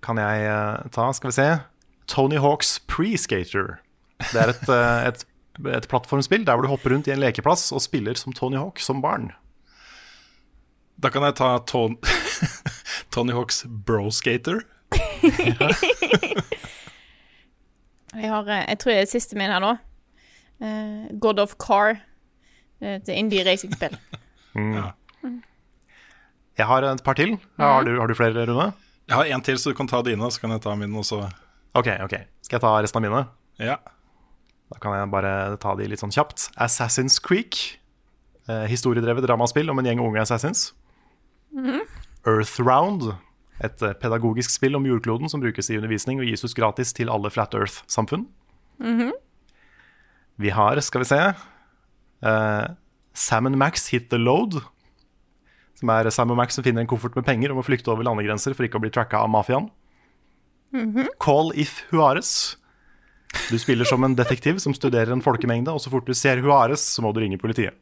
kan jeg eh, ta, skal vi se Tony Hawks Pre-Skater. Det er et, eh, et, et plattformspill der hvor du hopper rundt i en lekeplass og spiller som Tony Hawk som barn. Da kan jeg ta Ton [LAUGHS] Tony Hawks Broskater. [LAUGHS] Jeg, har, eh, jeg tror det er siste min her nå. Eh, God of Car. Det er et indie-racingspill. [LAUGHS] Mm. Jeg har et par til. Har du, har du flere, Rune? Jeg har en til, så du kan ta dine, så kan jeg ta min også. Ok, ok. Skal jeg ta resten av mine? Ja. Da kan jeg bare ta de litt sånn kjapt. Assassin's Creek. Eh, historiedrevet dramaspill om en gjeng unge assassins. Mhm. Earthround. Et eh, pedagogisk spill om jordkloden som brukes i undervisning og gis ut gratis til alle Flat Earth-samfunn. Mhm. Vi har, skal vi se eh, Sam and Max Hit the Load. Som er Sam Max som finner en koffert med penger og må flykte over landegrenser for ikke å bli tracka av mafiaen. Mhm. Call if Juarez. Du spiller som en detektiv som studerer en folkemengde, og så fort du ser Juarez, så må du ringe politiet.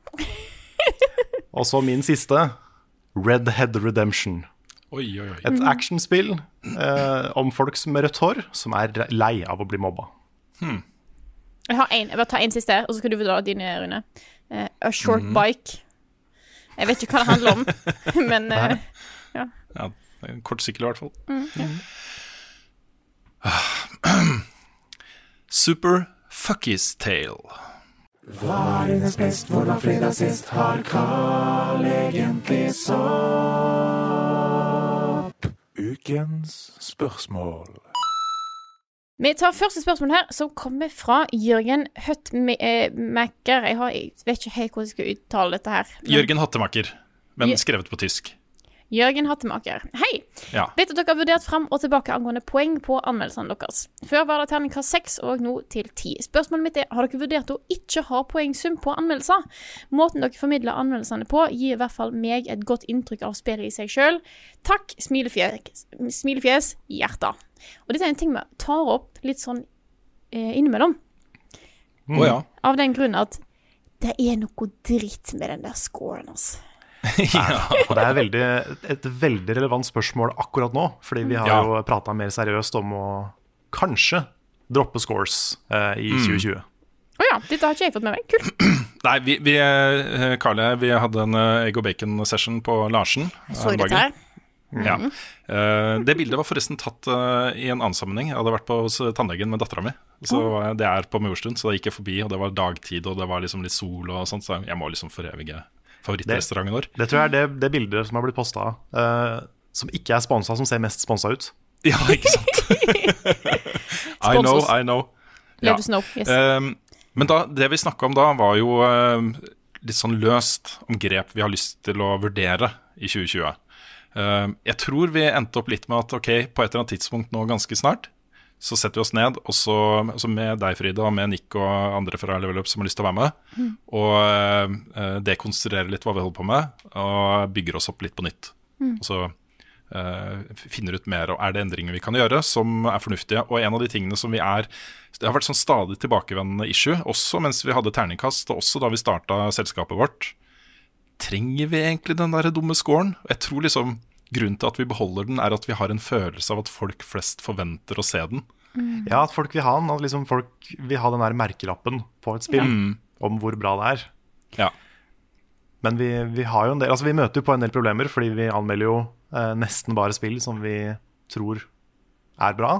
Og så min siste, Red Head Redemption. Oi, oi, oi. Et actionspill eh, om folk som med rødt hår som er lei av å bli mobba. Jeg har en, jeg bare tar en siste, og så skal du dra dine, Rune. Uh, a Short mm. Bike. Jeg vet ikke hva det handler om, [LAUGHS] men uh, ja. Ja, det en kort sykkel i hvert fall. Mm, ja. [CLEARS THROAT] Super Fuckies Tale. Hva er best, hvordan fredag sist har Carl egentlig sopp? Ukens spørsmål. Vi tar første spørsmål her, som kommer fra Jørgen Høttmaker. Jeg, har, jeg vet ikke helt hvordan jeg skal uttale dette her. men- Jørgen Hattemaker, men skrevet på tysk. Jørgen Hattemaker. Hei! Ja. Vet at dere har vurdert fram og tilbake angående poeng på anmeldelsene deres. Før var det terningkast seks, og nå til ti. Spørsmålet mitt er, har dere vurdert å ikke ha poengsum på anmeldelser? Måten dere formidler anmeldelsene på, gir i hvert fall meg et godt inntrykk av spillet i seg sjøl. Takk, smilefjes, smilefjes. Og dette er en ting vi tar opp litt sånn eh, innimellom. Mm. Av den grunn at det er noe dritt med den der scoren, altså. [LAUGHS] Og det er veldig, et veldig relevant spørsmål akkurat nå, fordi vi har Ja. jo prata mer seriøst om å kanskje droppe scores eh, i Mm. 2020. Å ja, dette har ikke jeg fått med meg. Kult. [CLEARS THROAT] Nei, vi, vi eh, Karle, vi hadde en eh, egg og bacon-session på Larsen. Så her om dette her. Ja. Mhm. Eh, det bildet var forresten tatt uh, i en annen sammenheng. Jeg hadde vært på hos tannlegen med dattera mi. Så Oh. eh, Det er på Majorstuen, så da gikk jeg forbi, og det var dagtid, og det var liksom litt sol og sånt, så jeg må liksom forevige favorittrestauranten vår. Det tror jeg er det, det bildet som har blitt posta, uh, som ikke er sponsa, som ser mest sponsa ut. Ja, ikke sant? [LAUGHS] I know, I know. Let us know, yes. Um, men da, det vi snakka om da, var jo um, litt sånn løst om grep vi har lyst til å vurdere i 2020. Um, jeg tror vi endte opp litt med at ok, på et eller annet tidspunkt nå ganske snart, Så setter vi oss ned, og så, altså med deg, Frida, og med Nick og andre fra Level Up som har lyst til å være med, Mm. og uh, dekonstruerer litt hva vi holder på med, og bygger oss opp litt på nytt. Mm. Og så uh, finner ut mer, og er det endringer vi kan gjøre som er fornuftige. Og en av de tingene som vi er Det har vært sånn stadig tilbakevendende issue, også mens vi hadde terningkast, og også da vi starta selskapet vårt. Trenger vi egentlig den der dumme scoren? Jeg tror liksom grunnen til at vi beholder den, er at vi har en følelse av at folk flest forventer å se den. Ja, at folk vil ha den. At liksom folk vil ha den der merkelappen på et spill Mm. om hvor bra det er. Ja. Men vi, vi har jo en del Altså vi møter jo på en del problemer, fordi vi anmelder jo eh, nesten bare spill som vi tror er bra.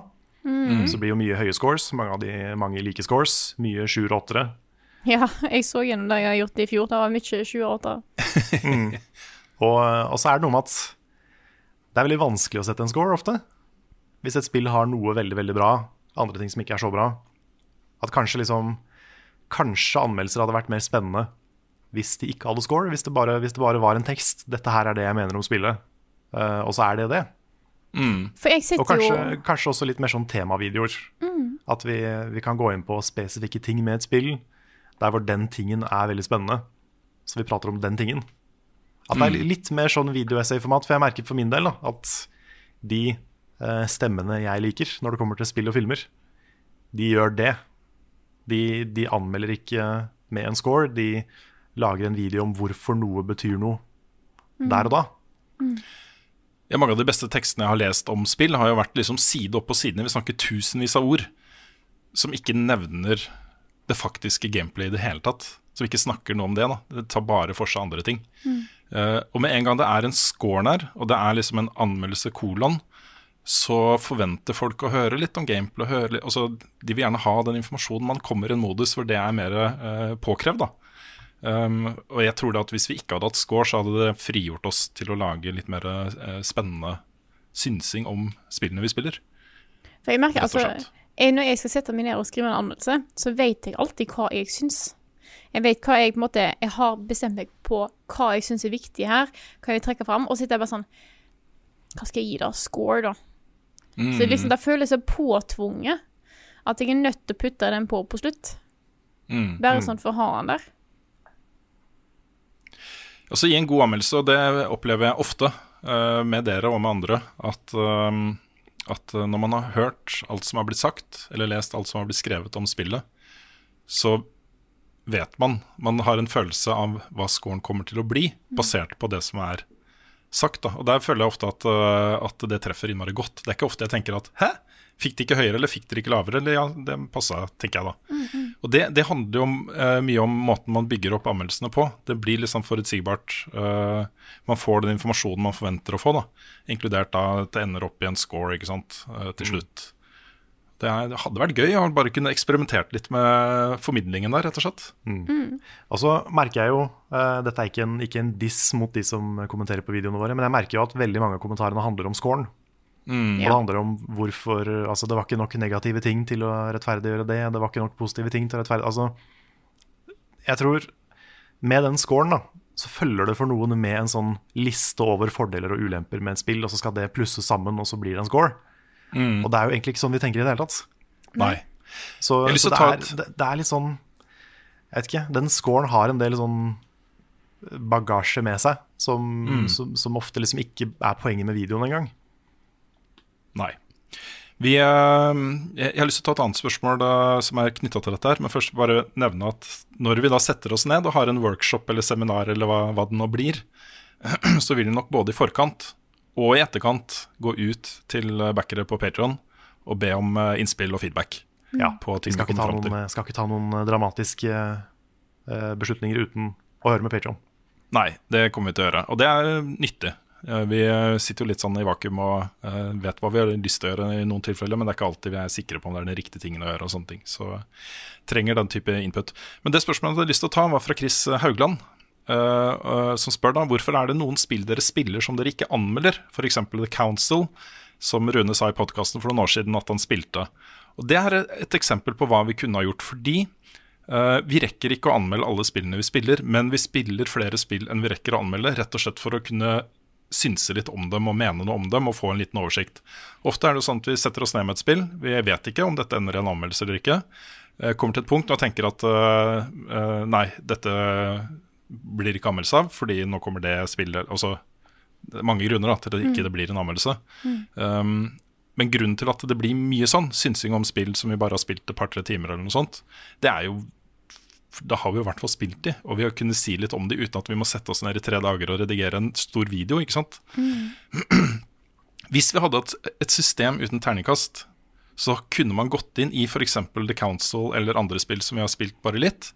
Mm. Så blir jo mye høye scores. Mange av de mange like scores. Mye sjuere og åttere. Ja, jeg så gjennom det jeg har gjort i fjor. Det var mye 28. [LAUGHS] Mm. Og, og så er det noe med at det er veldig vanskelig å sette en score ofte. Hvis et spill har noe veldig veldig bra, andre ting som ikke er så bra. At kanskje liksom Kanskje anmeldelser hadde vært mer spennende hvis de ikke hadde score. Hvis det bare, hvis det bare var en tekst. 'Dette her er det jeg mener om spillet'. uh, og så er det det. For jeg Og kanskje, jo kanskje også litt mer sånn temavideoer. Mm. At vi, vi kan gå inn på spesifikke ting med et spill, der hvor den tingen er veldig spennende. Så vi prater om den tingen. At det er Mm. litt mer sånn video-essay-format. For jeg merker for min del da, at de eh, stemmene jeg liker når det kommer til spill og filmer, de gjør det. De, de anmelder ikke med en score. De lager en video om hvorfor noe betyr noe Mm. der og da. Ja, mange av de beste tekstene jeg har lest om spill, har jo vært liksom side opp side sidene. Vi snakker tusenvis av ord som ikke nevner det faktiske gameplay i det hele tatt. Som ikke snakker noe om det. da Det tar bare for seg andre ting. Eh, og med en gang det er en score der, og det er liksom en anmeldelse kolon, så forventer folk å høre litt om gameplay. Høre litt, altså, de vil gjerne ha den informasjonen. Man kommer i en modus hvor det er mer uh, påkrevd. da Um, og jeg tror da at Hvis vi ikke hadde hatt score, så hadde det frigjort oss til å lage litt mer uh, spennende synsing om spillene vi spiller. For jeg merker altså jeg, Når jeg skal sette meg ned og skrive en anmeldelse, så vet jeg alltid hva jeg syns. Jeg vet hva jeg på en måte Jeg har bestemt meg på hva jeg syns er viktig her, hva jeg trekker fram, og så sitter jeg bare sånn Hva skal jeg gi da? Score, da? Så det liksom, det føles så påtvunget at jeg er nødt til å putte den på på slutt. Mm. Bare Mm. sånn for å ha den der. Altså Gi en god anmeldelse, og det opplever jeg ofte uh, med dere og med andre. At, uh, at eh, når man har hørt alt som har blitt sagt, eller lest alt som har blitt skrevet om spillet, så vet man Man har en følelse av hva scoren kommer til å bli, basert på det som er sagt. Da. Og Der føler jeg ofte at, eh, at det treffer innmari godt. Det er ikke ofte jeg tenker at 'hæ, fikk de ikke høyere, eller fikk dere ikke lavere?' Eller ja, det passa, tenker jeg da. Og det, det handler jo om, uh, mye om måten man bygger opp anmeldelsene på. Det blir sånn forutsigbart. Uh, man får den informasjonen man forventer å få, da. Inkludert da at det ender opp i en score ikke sant, uh, til slutt. Det, hadde vært gøy å bare kunne eksperimentert litt med formidlingen der, rett og slett. Og så merker jeg jo, uh, dette er ikke en, ikke en diss mot de som kommenterer på videoene våre, men jeg merker jo at veldig mange av kommentarene handler om scoren. Mm. Og det handler om hvorfor Altså, det var ikke nok negative ting til å rettferdiggjøre det. Det var ikke nok positive ting til å rettferdiggjøre Altså, jeg tror med den scoren, da, så følger det for noen med en sånn liste over fordeler og ulemper med et spill, og så skal det plusses sammen, og så blir det en score. Mm. Og det er jo egentlig ikke sånn vi tenker i det hele tatt. Nei. Så, så det, er, det, det er litt sånn Jeg vet ikke. Den scoren har en del sånn bagasje med seg som, Mm. som, som ofte liksom ikke er poenget med videoen engang. Nei. Vi, eh, jeg jeg har lyst til å ta et annet spørsmål da, som er knytta til dette. her Men først bare nevne at når vi da setter oss ned og har en workshop eller seminar, eller hva, hva det nå blir, [CLEARS THROAT] så vil vi nok både i forkant og i etterkant gå ut til backere på Patron og be om eh, innspill og feedback. Ja, på Vi skal noen, skal ikke ta noen eh, dramatiske eh, beslutninger uten å høre med Patron. Nei, det kommer vi til å gjøre. Og det er nyttig. Eh, Vi eh, sitter jo litt sånn i vakuum og eh, vet hva vi har lyst til å gjøre i noen tilfeller, men det er ikke alltid vi er sikre på om det er den riktige tingen å gjøre. og sånne ting Så eh, trenger den type input. Men det spørsmålet jeg hadde lyst til å ta, var fra Chris Haugland. Eh, eh, som spør da hvorfor er det noen spill dere spiller som dere ikke anmelder? F.eks. The Council, som Rune sa i podkasten for noen år siden at han spilte. Og Det er et eksempel på hva vi kunne ha gjort. Fordi uh, vi rekker ikke å anmelde alle spillene vi spiller, men vi spiller flere spill enn vi rekker å anmelde, rett og slett for å kunne synse litt om dem og mene noe om dem og få en liten oversikt. Ofte er det sånn at vi setter oss ned med et spill. Vi vet ikke om dette ender i en anmeldelse eller ikke. Kommer til et punkt og tenker at uh, uh, nei, dette blir ikke anmeldelse av, fordi nå kommer det spillet Altså det er mange grunner da, til at ikke det blir en anmeldelse. Um, men grunnen til at det blir mye sånn, synsing om spill som vi bare har spilt et par-tre timer, eller noe sånt, det er jo Da har vi jo i hvert fall spilt de, og vi har kunnet si litt om de uten at vi må sette oss ned i tre dager og redigere en stor video, ikke sant. [CLEARS THROAT] Hvis vi hadde et, et system uten terningkast, så kunne man gått inn i f.eks. The Council eller andre spill som vi har spilt bare litt,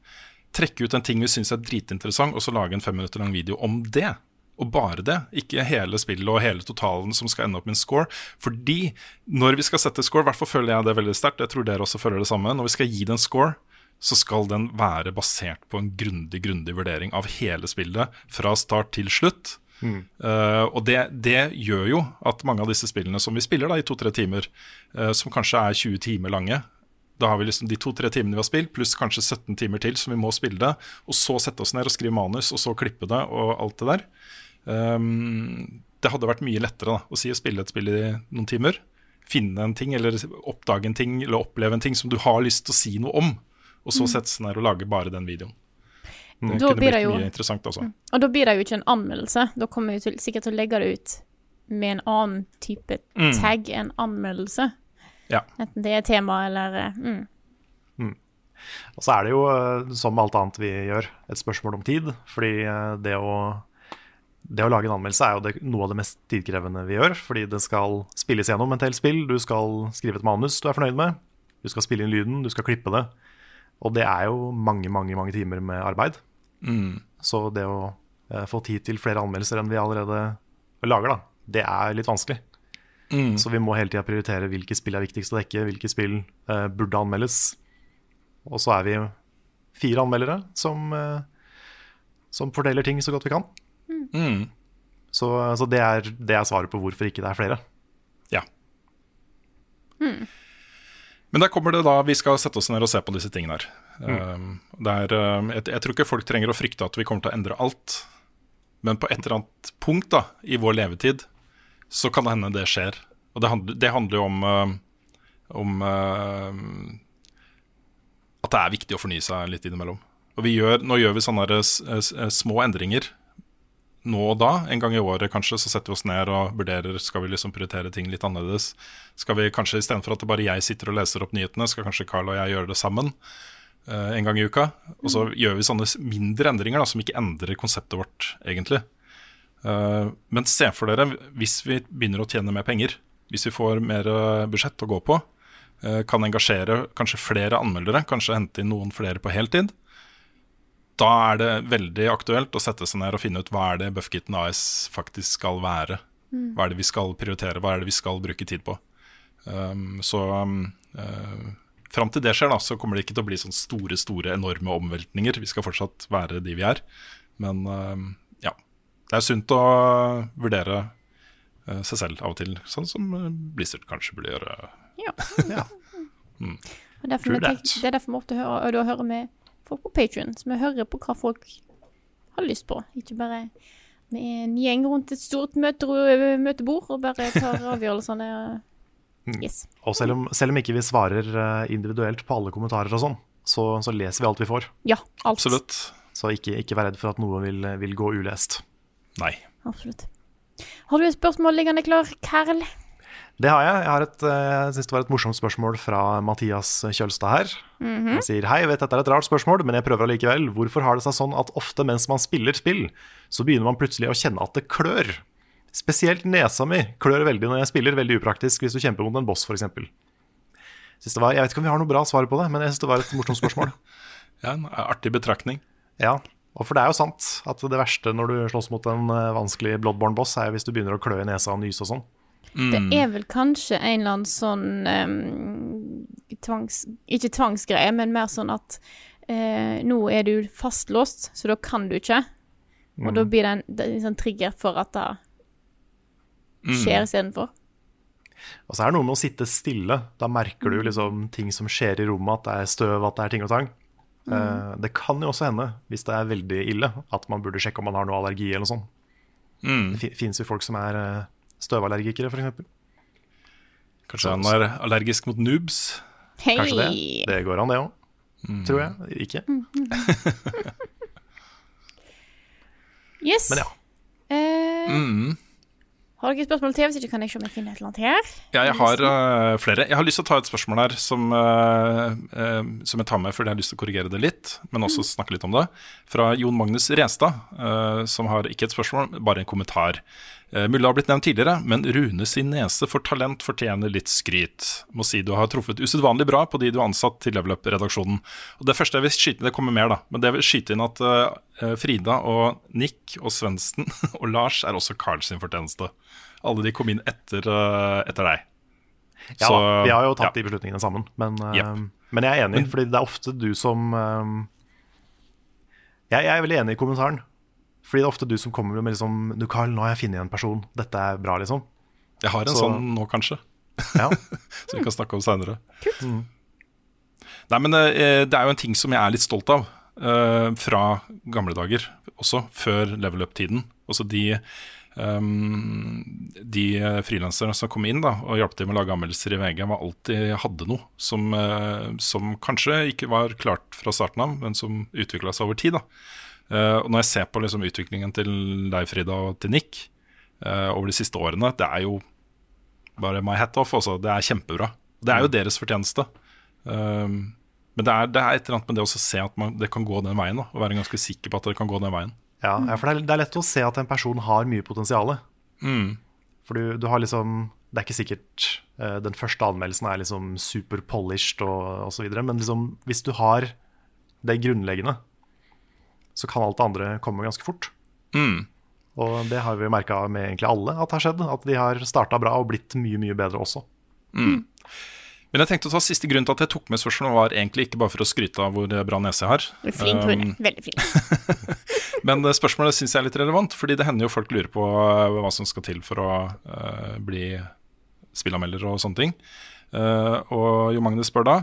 trekke ut en ting vi syns er dritinteressant, og så lage en fem minutter lang video om det. Og bare det, ikke hele spillet og hele totalen som skal ende opp med en score. Fordi når vi skal sette score, i hvert fall føler jeg det veldig sterkt, jeg tror dere også føler det samme, når vi skal gi det en score, så skal den være basert på en grundig, grundig vurdering av hele spillet fra start til slutt. Eh, og det, det gjør jo at mange av disse spillene som vi spiller da i to-tre timer, uh, som kanskje er 20 timer lange Da har vi liksom de to-tre timene vi har spilt, pluss kanskje 17 timer til som vi må spille det. Og så sette oss ned og skrive manus, og så klippe det og alt det der. Um, det hadde vært mye lettere da, å si å spille et spill i noen timer. Finne en ting, eller oppdage en ting, eller oppleve en ting som du har lyst til å si noe om. Og så Mm. sette seg ned og lage bare den videoen. Det Da kunne blitt jo- mye interessant, også. Og da blir det jo ikke en anmeldelse. Da kommer vi til, sikkert til å legge det ut med en annen type Mm. tag enn anmeldelse. Ja. Enten det er tema eller mm. mm. Og så er det jo, eh, som alt annet vi gjør, et spørsmål om tid. Fordi eh, det å, det å lage en anmeldelse er jo det, noe av det mest tidkrevende vi gjør. Fordi det skal spilles gjennom et helt spill, du skal skrive et manus du er fornøyd med. Du skal spille inn lyden, du skal klippe det. Og det er jo mange, mange, mange timer med arbeid. Mm. Så det å eh, få tid til flere anmeldelser enn vi allerede lager, da, det er litt vanskelig. Mm. Så vi må hele tida prioritere hvilke spill er viktigst å dekke, hvilke spill eh, burde anmeldes. Og så er vi fire anmeldere som, eh, som fordeler ting så godt vi kan. Mm. Så, så det, er, det er svaret på hvorfor ikke det er flere. Ja. Men der kommer det da vi skal sette oss ned og se på disse tingene her. Um, det er, um, jeg, jeg tror ikke folk trenger å frykte at vi kommer til å endre alt. Men på et eller annet punkt da, i vår levetid så kan det hende det skjer. Og det handler, det handler jo om, uh, om uh, at det er viktig å fornye seg litt innimellom. Og vi gjør, nå gjør vi sånne små endringer nå og da, en gang i året kanskje, så setter vi oss ned og vurderer skal vi liksom prioritere ting litt annerledes. Skal vi kanskje Istedenfor at det bare jeg sitter og leser opp nyhetene, skal kanskje Carl og jeg gjøre det sammen uh, en gang i uka. Og så gjør vi sånne mindre endringer da, som ikke endrer konseptet vårt, egentlig. Eh, men se for dere, hvis vi begynner å tjene mer penger, hvis vi får mer eh, budsjett å gå på, eh, kan engasjere kanskje flere anmeldere, kanskje hente inn noen flere på heltid, da er det veldig aktuelt å sette seg ned og finne ut hva er det Buffkitten AS faktisk skal være. Mm. Hva er det vi skal prioritere, hva er det vi skal bruke tid på. Um, så um, fram til det skjer, da, så kommer det ikke til å bli sånne store, store, enorme omveltninger. Vi skal fortsatt være de vi er. Men um. Det er sunt å vurdere uh, seg selv av og til, sånn som uh, Blizzard kanskje burde gjøre. Ja. Ja. Mm. Og derfor True vi that. det er derfor vi ofte hører, og da hører vi folk på Patrion, så vi hører på hva folk har lyst på. Ikke bare med en gjeng rundt et stort møte, møtebord og bare tar [LAUGHS] avgjørelsene. Yes. Og selv om, selv om ikke vi svarer eh, individuelt på alle kommentarer og sånn, så, så leser vi alt vi får. Ja, alt. Absolutt. Så ikke, ikke vær redd for at noe vil, vil gå ulest. Nei. Absolutt. Har du et spørsmål liggende klar, Karl? Det har jeg. Jeg, har et, eh, jeg synes det var et morsomt spørsmål fra Mathias Kjølstad her. Mhm. Han sier hei, jeg vet dette er et rart spørsmål, men jeg prøver allikevel. Hvorfor har det seg sånn at ofte mens man spiller spill, så begynner man plutselig å kjenne at det klør? Spesielt nesa mi klør veldig når jeg spiller, veldig upraktisk hvis du kjemper mot en boss f.eks. Synes var- Jeg vet ikke om vi har noe bra svar på det, men jeg syns det var et morsomt spørsmål. [LAUGHS] Ja, en artig betraktning. Ja, og for det er jo sant at det verste når du slåss mot en eh, vanskelig bloodborne-boss, er hvis du begynner å klø i nesa og nyse og sånn. Det er vel kanskje en eller annen sånn um, tvangs... Ikke tvangsgreie, men mer sånn at uh, nå er du fastlåst, så da kan du ikke. Og Mm. da blir det en, det en sånn trigger for at det skjer istedenfor. Og så er det noe med å sitte stille. Da merker du liksom ting som skjer i rommet, at det er støv, at det er ting og tang. Mm. Eh, det kan jo også hende, hvis det er veldig ille, at man burde sjekke om man har noe allergi eller noe sånt. Mm. Det fins jo folk som er eh, støvallergikere, f.eks. Kanskje han er allergisk mot noobs? Hei! Kanskje det. Det går an, det òg. Mm. Tror jeg. Ikke. [LAUGHS] Yes. Men ja. Uh, Mm. Har dere spørsmål til? Hvis ikke kan jeg se om jeg finner et eller annet her. Ja, jeg har uh, flere. Jeg har lyst til å ta et spørsmål her som, uh, uh, som jeg tar med fordi jeg har lyst til å korrigere det litt, men også snakke litt om det. Fra Jon Magnus Renstad, som har ikke et spørsmål, bare en kommentar. Uh, Mulla har blitt nevnt tidligere, men Rune sin nese for talent fortjener litt skryt. Må si du har truffet usedvanlig bra på de du har ansatt til Level Up-redaksjonen. Og Det første jeg vil skyte inn, det kommer mer, da, men det vil skyte inn at uh, Frida og Nick og Svendsen [LAUGHS] og Lars er også Carl sin fortjeneste. Alle de kom inn etter, uh, etter deg. Ja, Så, vi har jo tatt ja. de beslutningene sammen. Men, uh, yep. men jeg er enig, Men- fordi det er ofte du som eh, jeg, jeg er veldig enig i kommentaren. Fordi det er ofte du som kommer med liksom Du, Carl, nå har jeg funnet en person. Dette er bra, liksom. Jeg har en Så- sånn nå, kanskje. Ja. [LAUGHS] som vi kan snakke om seinere. Nei, men eh, det er jo en ting som jeg er litt stolt av Uh, fra gamle dager, også før level up-tiden. Også de um, de frilanserne som kom inn da, og hjalp til med å lage anmeldelser i VG, var alltid hadde noe som, uh, som kanskje ikke var klart fra starten av, men som utvikla seg over tid. da. Eh, og når jeg ser på liksom, utviklingen til deg, Frida, og til Nick eh, over de siste årene, det er jo bare my hat off, Også. Det er kjempebra. Det er jo deres fortjeneste. Um, men det er, det er et eller annet med det å se at man, det kan gå den veien, da, og være ganske sikker på at det kan gå den veien. Ja, ja, for det er, det er lett å se at en person har mye potensial. Mm. For du, du har liksom Det er ikke sikkert uh, den første anmeldelsen er liksom super polished og osv., men liksom, hvis du har det grunnleggende, så kan alt det andre komme ganske fort. Mm. Og det har vi merka med egentlig alle at har skjedd. At de har starta bra og blitt mye, mye bedre også. Mm. Men jeg tenkte å ta siste grunn til at jeg tok med spørsmålet, var egentlig ikke bare for å skryte av hvor bra nese jeg har. Flink, Rune. Um, Veldig flink. [LAUGHS] Men eh, spørsmålet syns jeg er litt relevant, fordi det hender jo folk lurer på eh, hva som skal til for å uh, bli spillanmelder og sånne ting. Uh, og Jo Magne spør da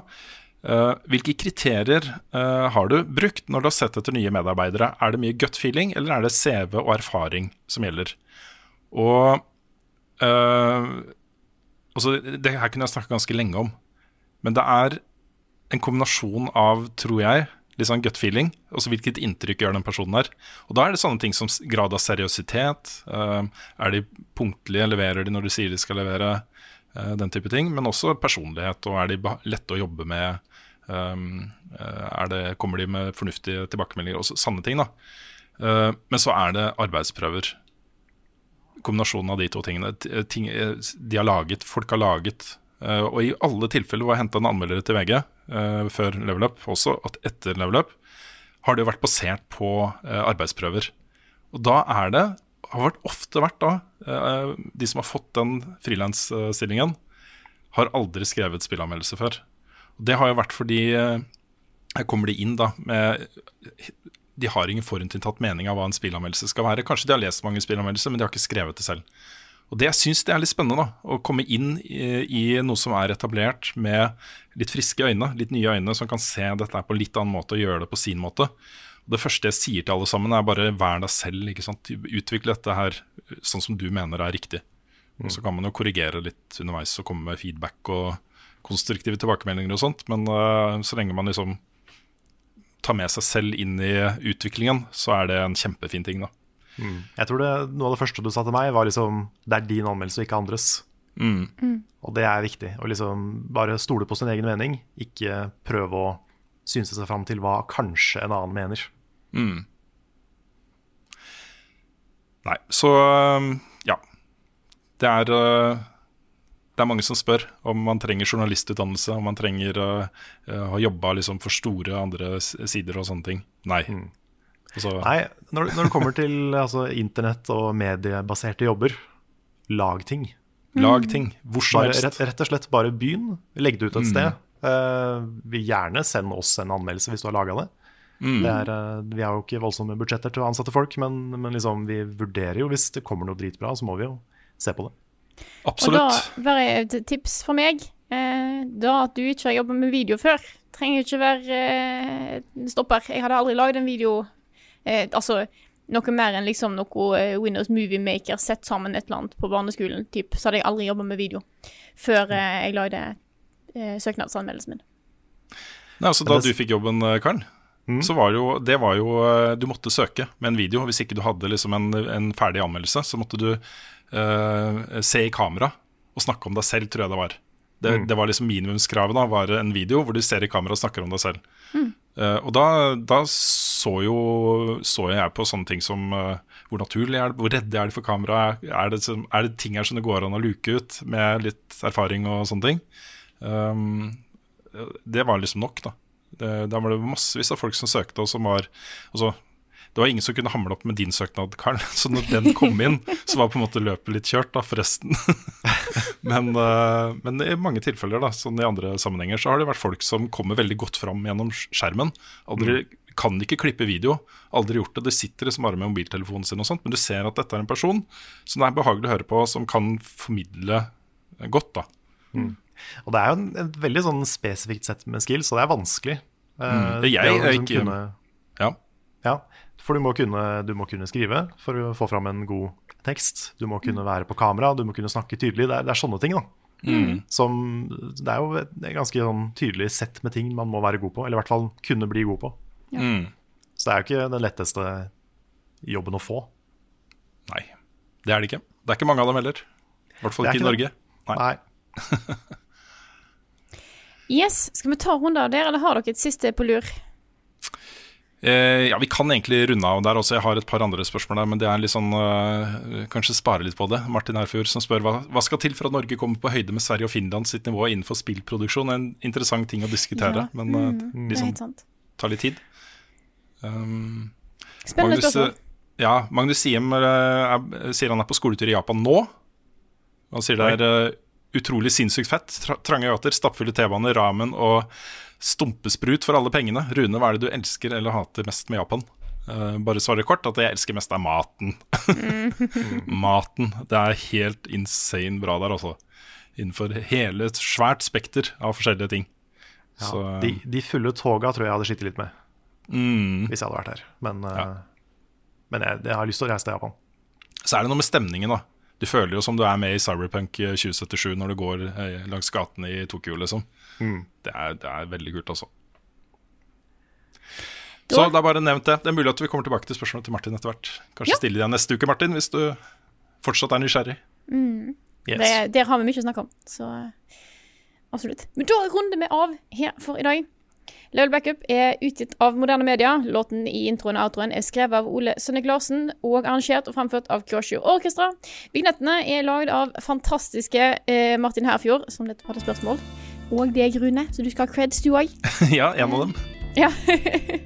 hvilke kriterier eh, har du brukt når du har sett etter nye medarbeidere. Er det mye gut feeling, eller er det CV og erfaring som gjelder? Og eh, altså, Det her kunne jeg snakket ganske lenge om, men det er en kombinasjon av, tror jeg, litt sånn gut feeling, altså hvilket inntrykk gjør den personen her. Og da er det sånne ting som grad av seriøsitet. eh, er de punktlige, leverer de når de sier de skal levere? Eh, den type ting. Men også personlighet, og er de lette å jobbe med? Um, eh, det, kommer de med fornuftige tilbakemeldinger? Og sanne ting, da. Eh, men så er det arbeidsprøver. Kombinasjonen av de to tingene. Ting, de har laget, folk har laget. Og i alle tilfeller hvor jeg henta en anmelder til VG før Level Up, også at etter Level Up, har det jo vært basert på arbeidsprøver. Og da er det, har vært, ofte vært da, eh, de som har fått den frilansstillingen, har aldri skrevet spillanmeldelse før. Og det har jo vært fordi eh, her kommer de inn da med De har ingen forutinntatt mening av hva en spillanmeldelse skal være. Kanskje de har lest mange spillanmeldelser, men de har ikke skrevet det selv. Og det jeg syns er litt spennende, da, å komme inn i, i noe som er etablert med litt friske øyne, litt nye øyne, som kan se dette på litt annen måte og gjøre det på sin måte. Det første jeg sier til alle sammen, er bare vær deg selv. ikke sant? Utvikle dette her sånn som du mener er riktig. Og så kan man jo korrigere litt underveis og komme med feedback og konstruktive tilbakemeldinger og sånt, men uh, så lenge man liksom tar med seg selv inn i utviklingen, så er det en kjempefin ting, da. Mm. Jeg tror det, Noe av det første du sa til meg, var liksom det er din anmeldelse og ikke andres. Mm. Og det er viktig. Å liksom bare stole på sin egen mening, ikke prøve å synse seg fram til hva kanskje en annen mener. Mm. Nei, så um, ja. Det er, uh, det er mange som spør om man trenger journalistutdannelse, om man trenger uh, uh, ha jobba liksom for store andre sider og sånne ting. Nei. Altså, Nei, når, når det kommer til [LAUGHS] altså, internett og mediebaserte jobber, lag ting. Lag ting. Hvor som helst. rett, rett og slett bare begynn. Legg det ut et Mm. sted. Eh, vil gjerne send oss en anmeldelse hvis du har laga det. Mm. det er, eh, vi har jo ikke voldsomme budsjetter til å ansette folk, men, men liksom, vi vurderer jo hvis det kommer noe dritbra, så må vi jo se på det. Absolutt. Og da bare et tips for meg. Eh, da at du ikke har jobba med video før, trenger ikke være stopper. Jeg hadde aldri lagd en video Altså, noe mer enn liksom noe Windows Movie Maker sett sammen et eller annet på barneskolen, typ, så hadde jeg aldri jobba med video før jeg lagde søknadsanmeldelsen min. Nei, altså Da du fikk jobben, Karl, Karl, så var det jo, det var jo eh, Du måtte søke med en video. Hvis ikke du hadde liksom en, en ferdig anmeldelse, så måtte du eh, se i kamera og snakke om deg selv, tror jeg det var. Det, Mm. det var liksom minimumskravet, da, var en video hvor du ser i kamera og snakker om deg selv. Mm. Uh, og da, da så jo så jeg på sånne ting som uh, hvor naturlig er det, hvor redde er de for kamera, er det, er det ting her som det går an å luke ut med litt erfaring og sånne ting. Um, det var liksom nok, da. Det, da var det massevis av folk som søkte, og som var altså, Det var ingen som kunne hamle opp med din søknad, Karl. [LAUGHS] Så når den kom inn, så var på en måte løpet litt kjørt, da, forresten. [LAUGHS] men, eh, men i mange tilfeller, da, sånn i andre sammenhenger, så har det vært folk som kommer veldig godt fram gjennom skjermen. Aldri kan ikke klippe video. Aldri gjort det. Det sitter liksom bare med mobiltelefonen sin, og sånt, men du ser at dette er en person som det er behagelig å høre på, som kan formidle godt. da. Og det er jo en, et veldig sånn spesifikt sett med skills, så det er vanskelig. Eh, Mm. det Jeg å er liksom ikke- kunne- Ja. Ja, for du må, kunne, du må kunne skrive for å få fram en god tekst. Du må kunne være på kamera, du må kunne snakke tydelig. Det er, det er sånne ting, da. Mm. Som, det er jo et ganske sånn tydelig sett med ting man må være god på, eller i hvert fall kunne bli god på. Ja. Mm. Så det er jo ikke den letteste jobben å få. Nei, det er det ikke. Det er ikke mange av dem heller. I hvert fall Det er ikke i ikke Norge. Nei. [LAUGHS] Yes, skal vi ta runder av der, eller har dere et siste på lur? Eh, ja, Vi kan egentlig runde av der også. Jeg har et par andre spørsmål der, men det er litt sånn øh, Kanskje spare litt på det. Martin Herfjord som spør hva, hva skal til for at Norge kommer på høyde med Sverige og Finland sitt nivå innenfor spillproduksjon. En interessant ting å diskutere, Ja, men eh, mm, det er liksom det tar litt tid. Um, Spennende Magnus, spørsmål. eh, Ja, Magnus Siem eh, er, sier han er på skoletur i Japan nå. Han sier det er utrolig sinnssykt fett. Tra trange gater, stappfulle T-baner, ramen og stumpesprut for alle pengene. Rune, hva er det du elsker eller hater mest med Japan? Uh, bare svare kort at det jeg elsker mest er maten. [LAUGHS] maten. Det er helt insane bra der, altså. Innenfor hele et svært spekter av forskjellige ting. Ja, Så, de, de fulle toga tror jeg hadde slitt litt med, mm. hvis jeg hadde vært her. Men, eh, men jeg, jeg har lyst til å reise til Japan. Så er det noe med stemningen, da. Du føler jo som du er med i Cyberpunk 2077 når du går eh, langs gatene i Tokyo, liksom. Mm. Det, er, det er veldig kult, altså. Så det er bare nevnt det. Det er mulig at vi kommer tilbake til spørsmålet til Martin etter hvert. Kanskje Ja. stille deg neste uke, Martin, hvis du fortsatt er nysgjerrig. Mm. Yes. Det, der har vi mye å snakke om, så eh, absolutt. Men da runder vi av her for i dag. Level Backup er utgitt av moderne media. Låten i introen og outroen er skrevet av Ole Sønnek Larsen og arrangert og framført av Kyosho Orkestra. Vignettene er lagd av fantastiske eh, Martin Herfjord, som nettopp hadde spørsmål. Og deg, Rune, så du skal ha creds, du òg. [LAUGHS] ja, en av dem. Ja. [LAUGHS]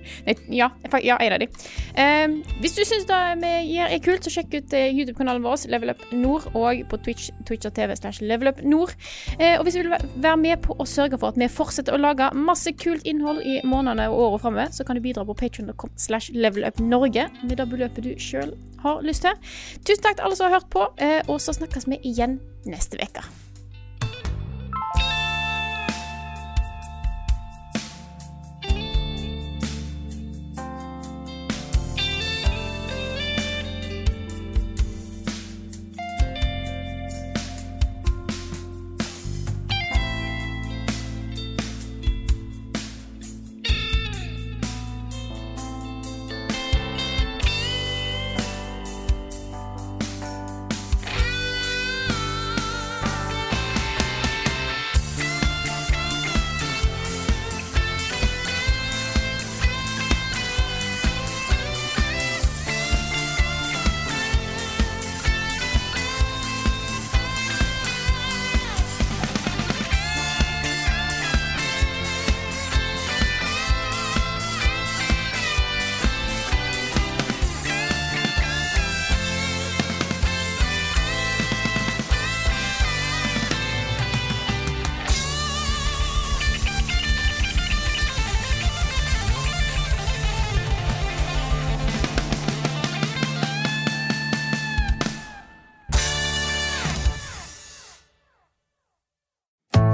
Ja, ja, en av de. Eh, hvis du syns det vi gjør er kult, så sjekk ut eh, YouTube-kanalen vår, Level Up Nord, og på Twitch, twitch.tv slash Level Up Nord. Eh, og hvis du vil være med på å sørge for at vi fortsetter å lage masse kult innhold i månedene og året framover, så kan du bidra på patreon.com slash Level Up Norge med det beløpet du sjøl har lyst til. Tusen takk til alle som har hørt på, eh, og så snakkes vi igjen neste uke.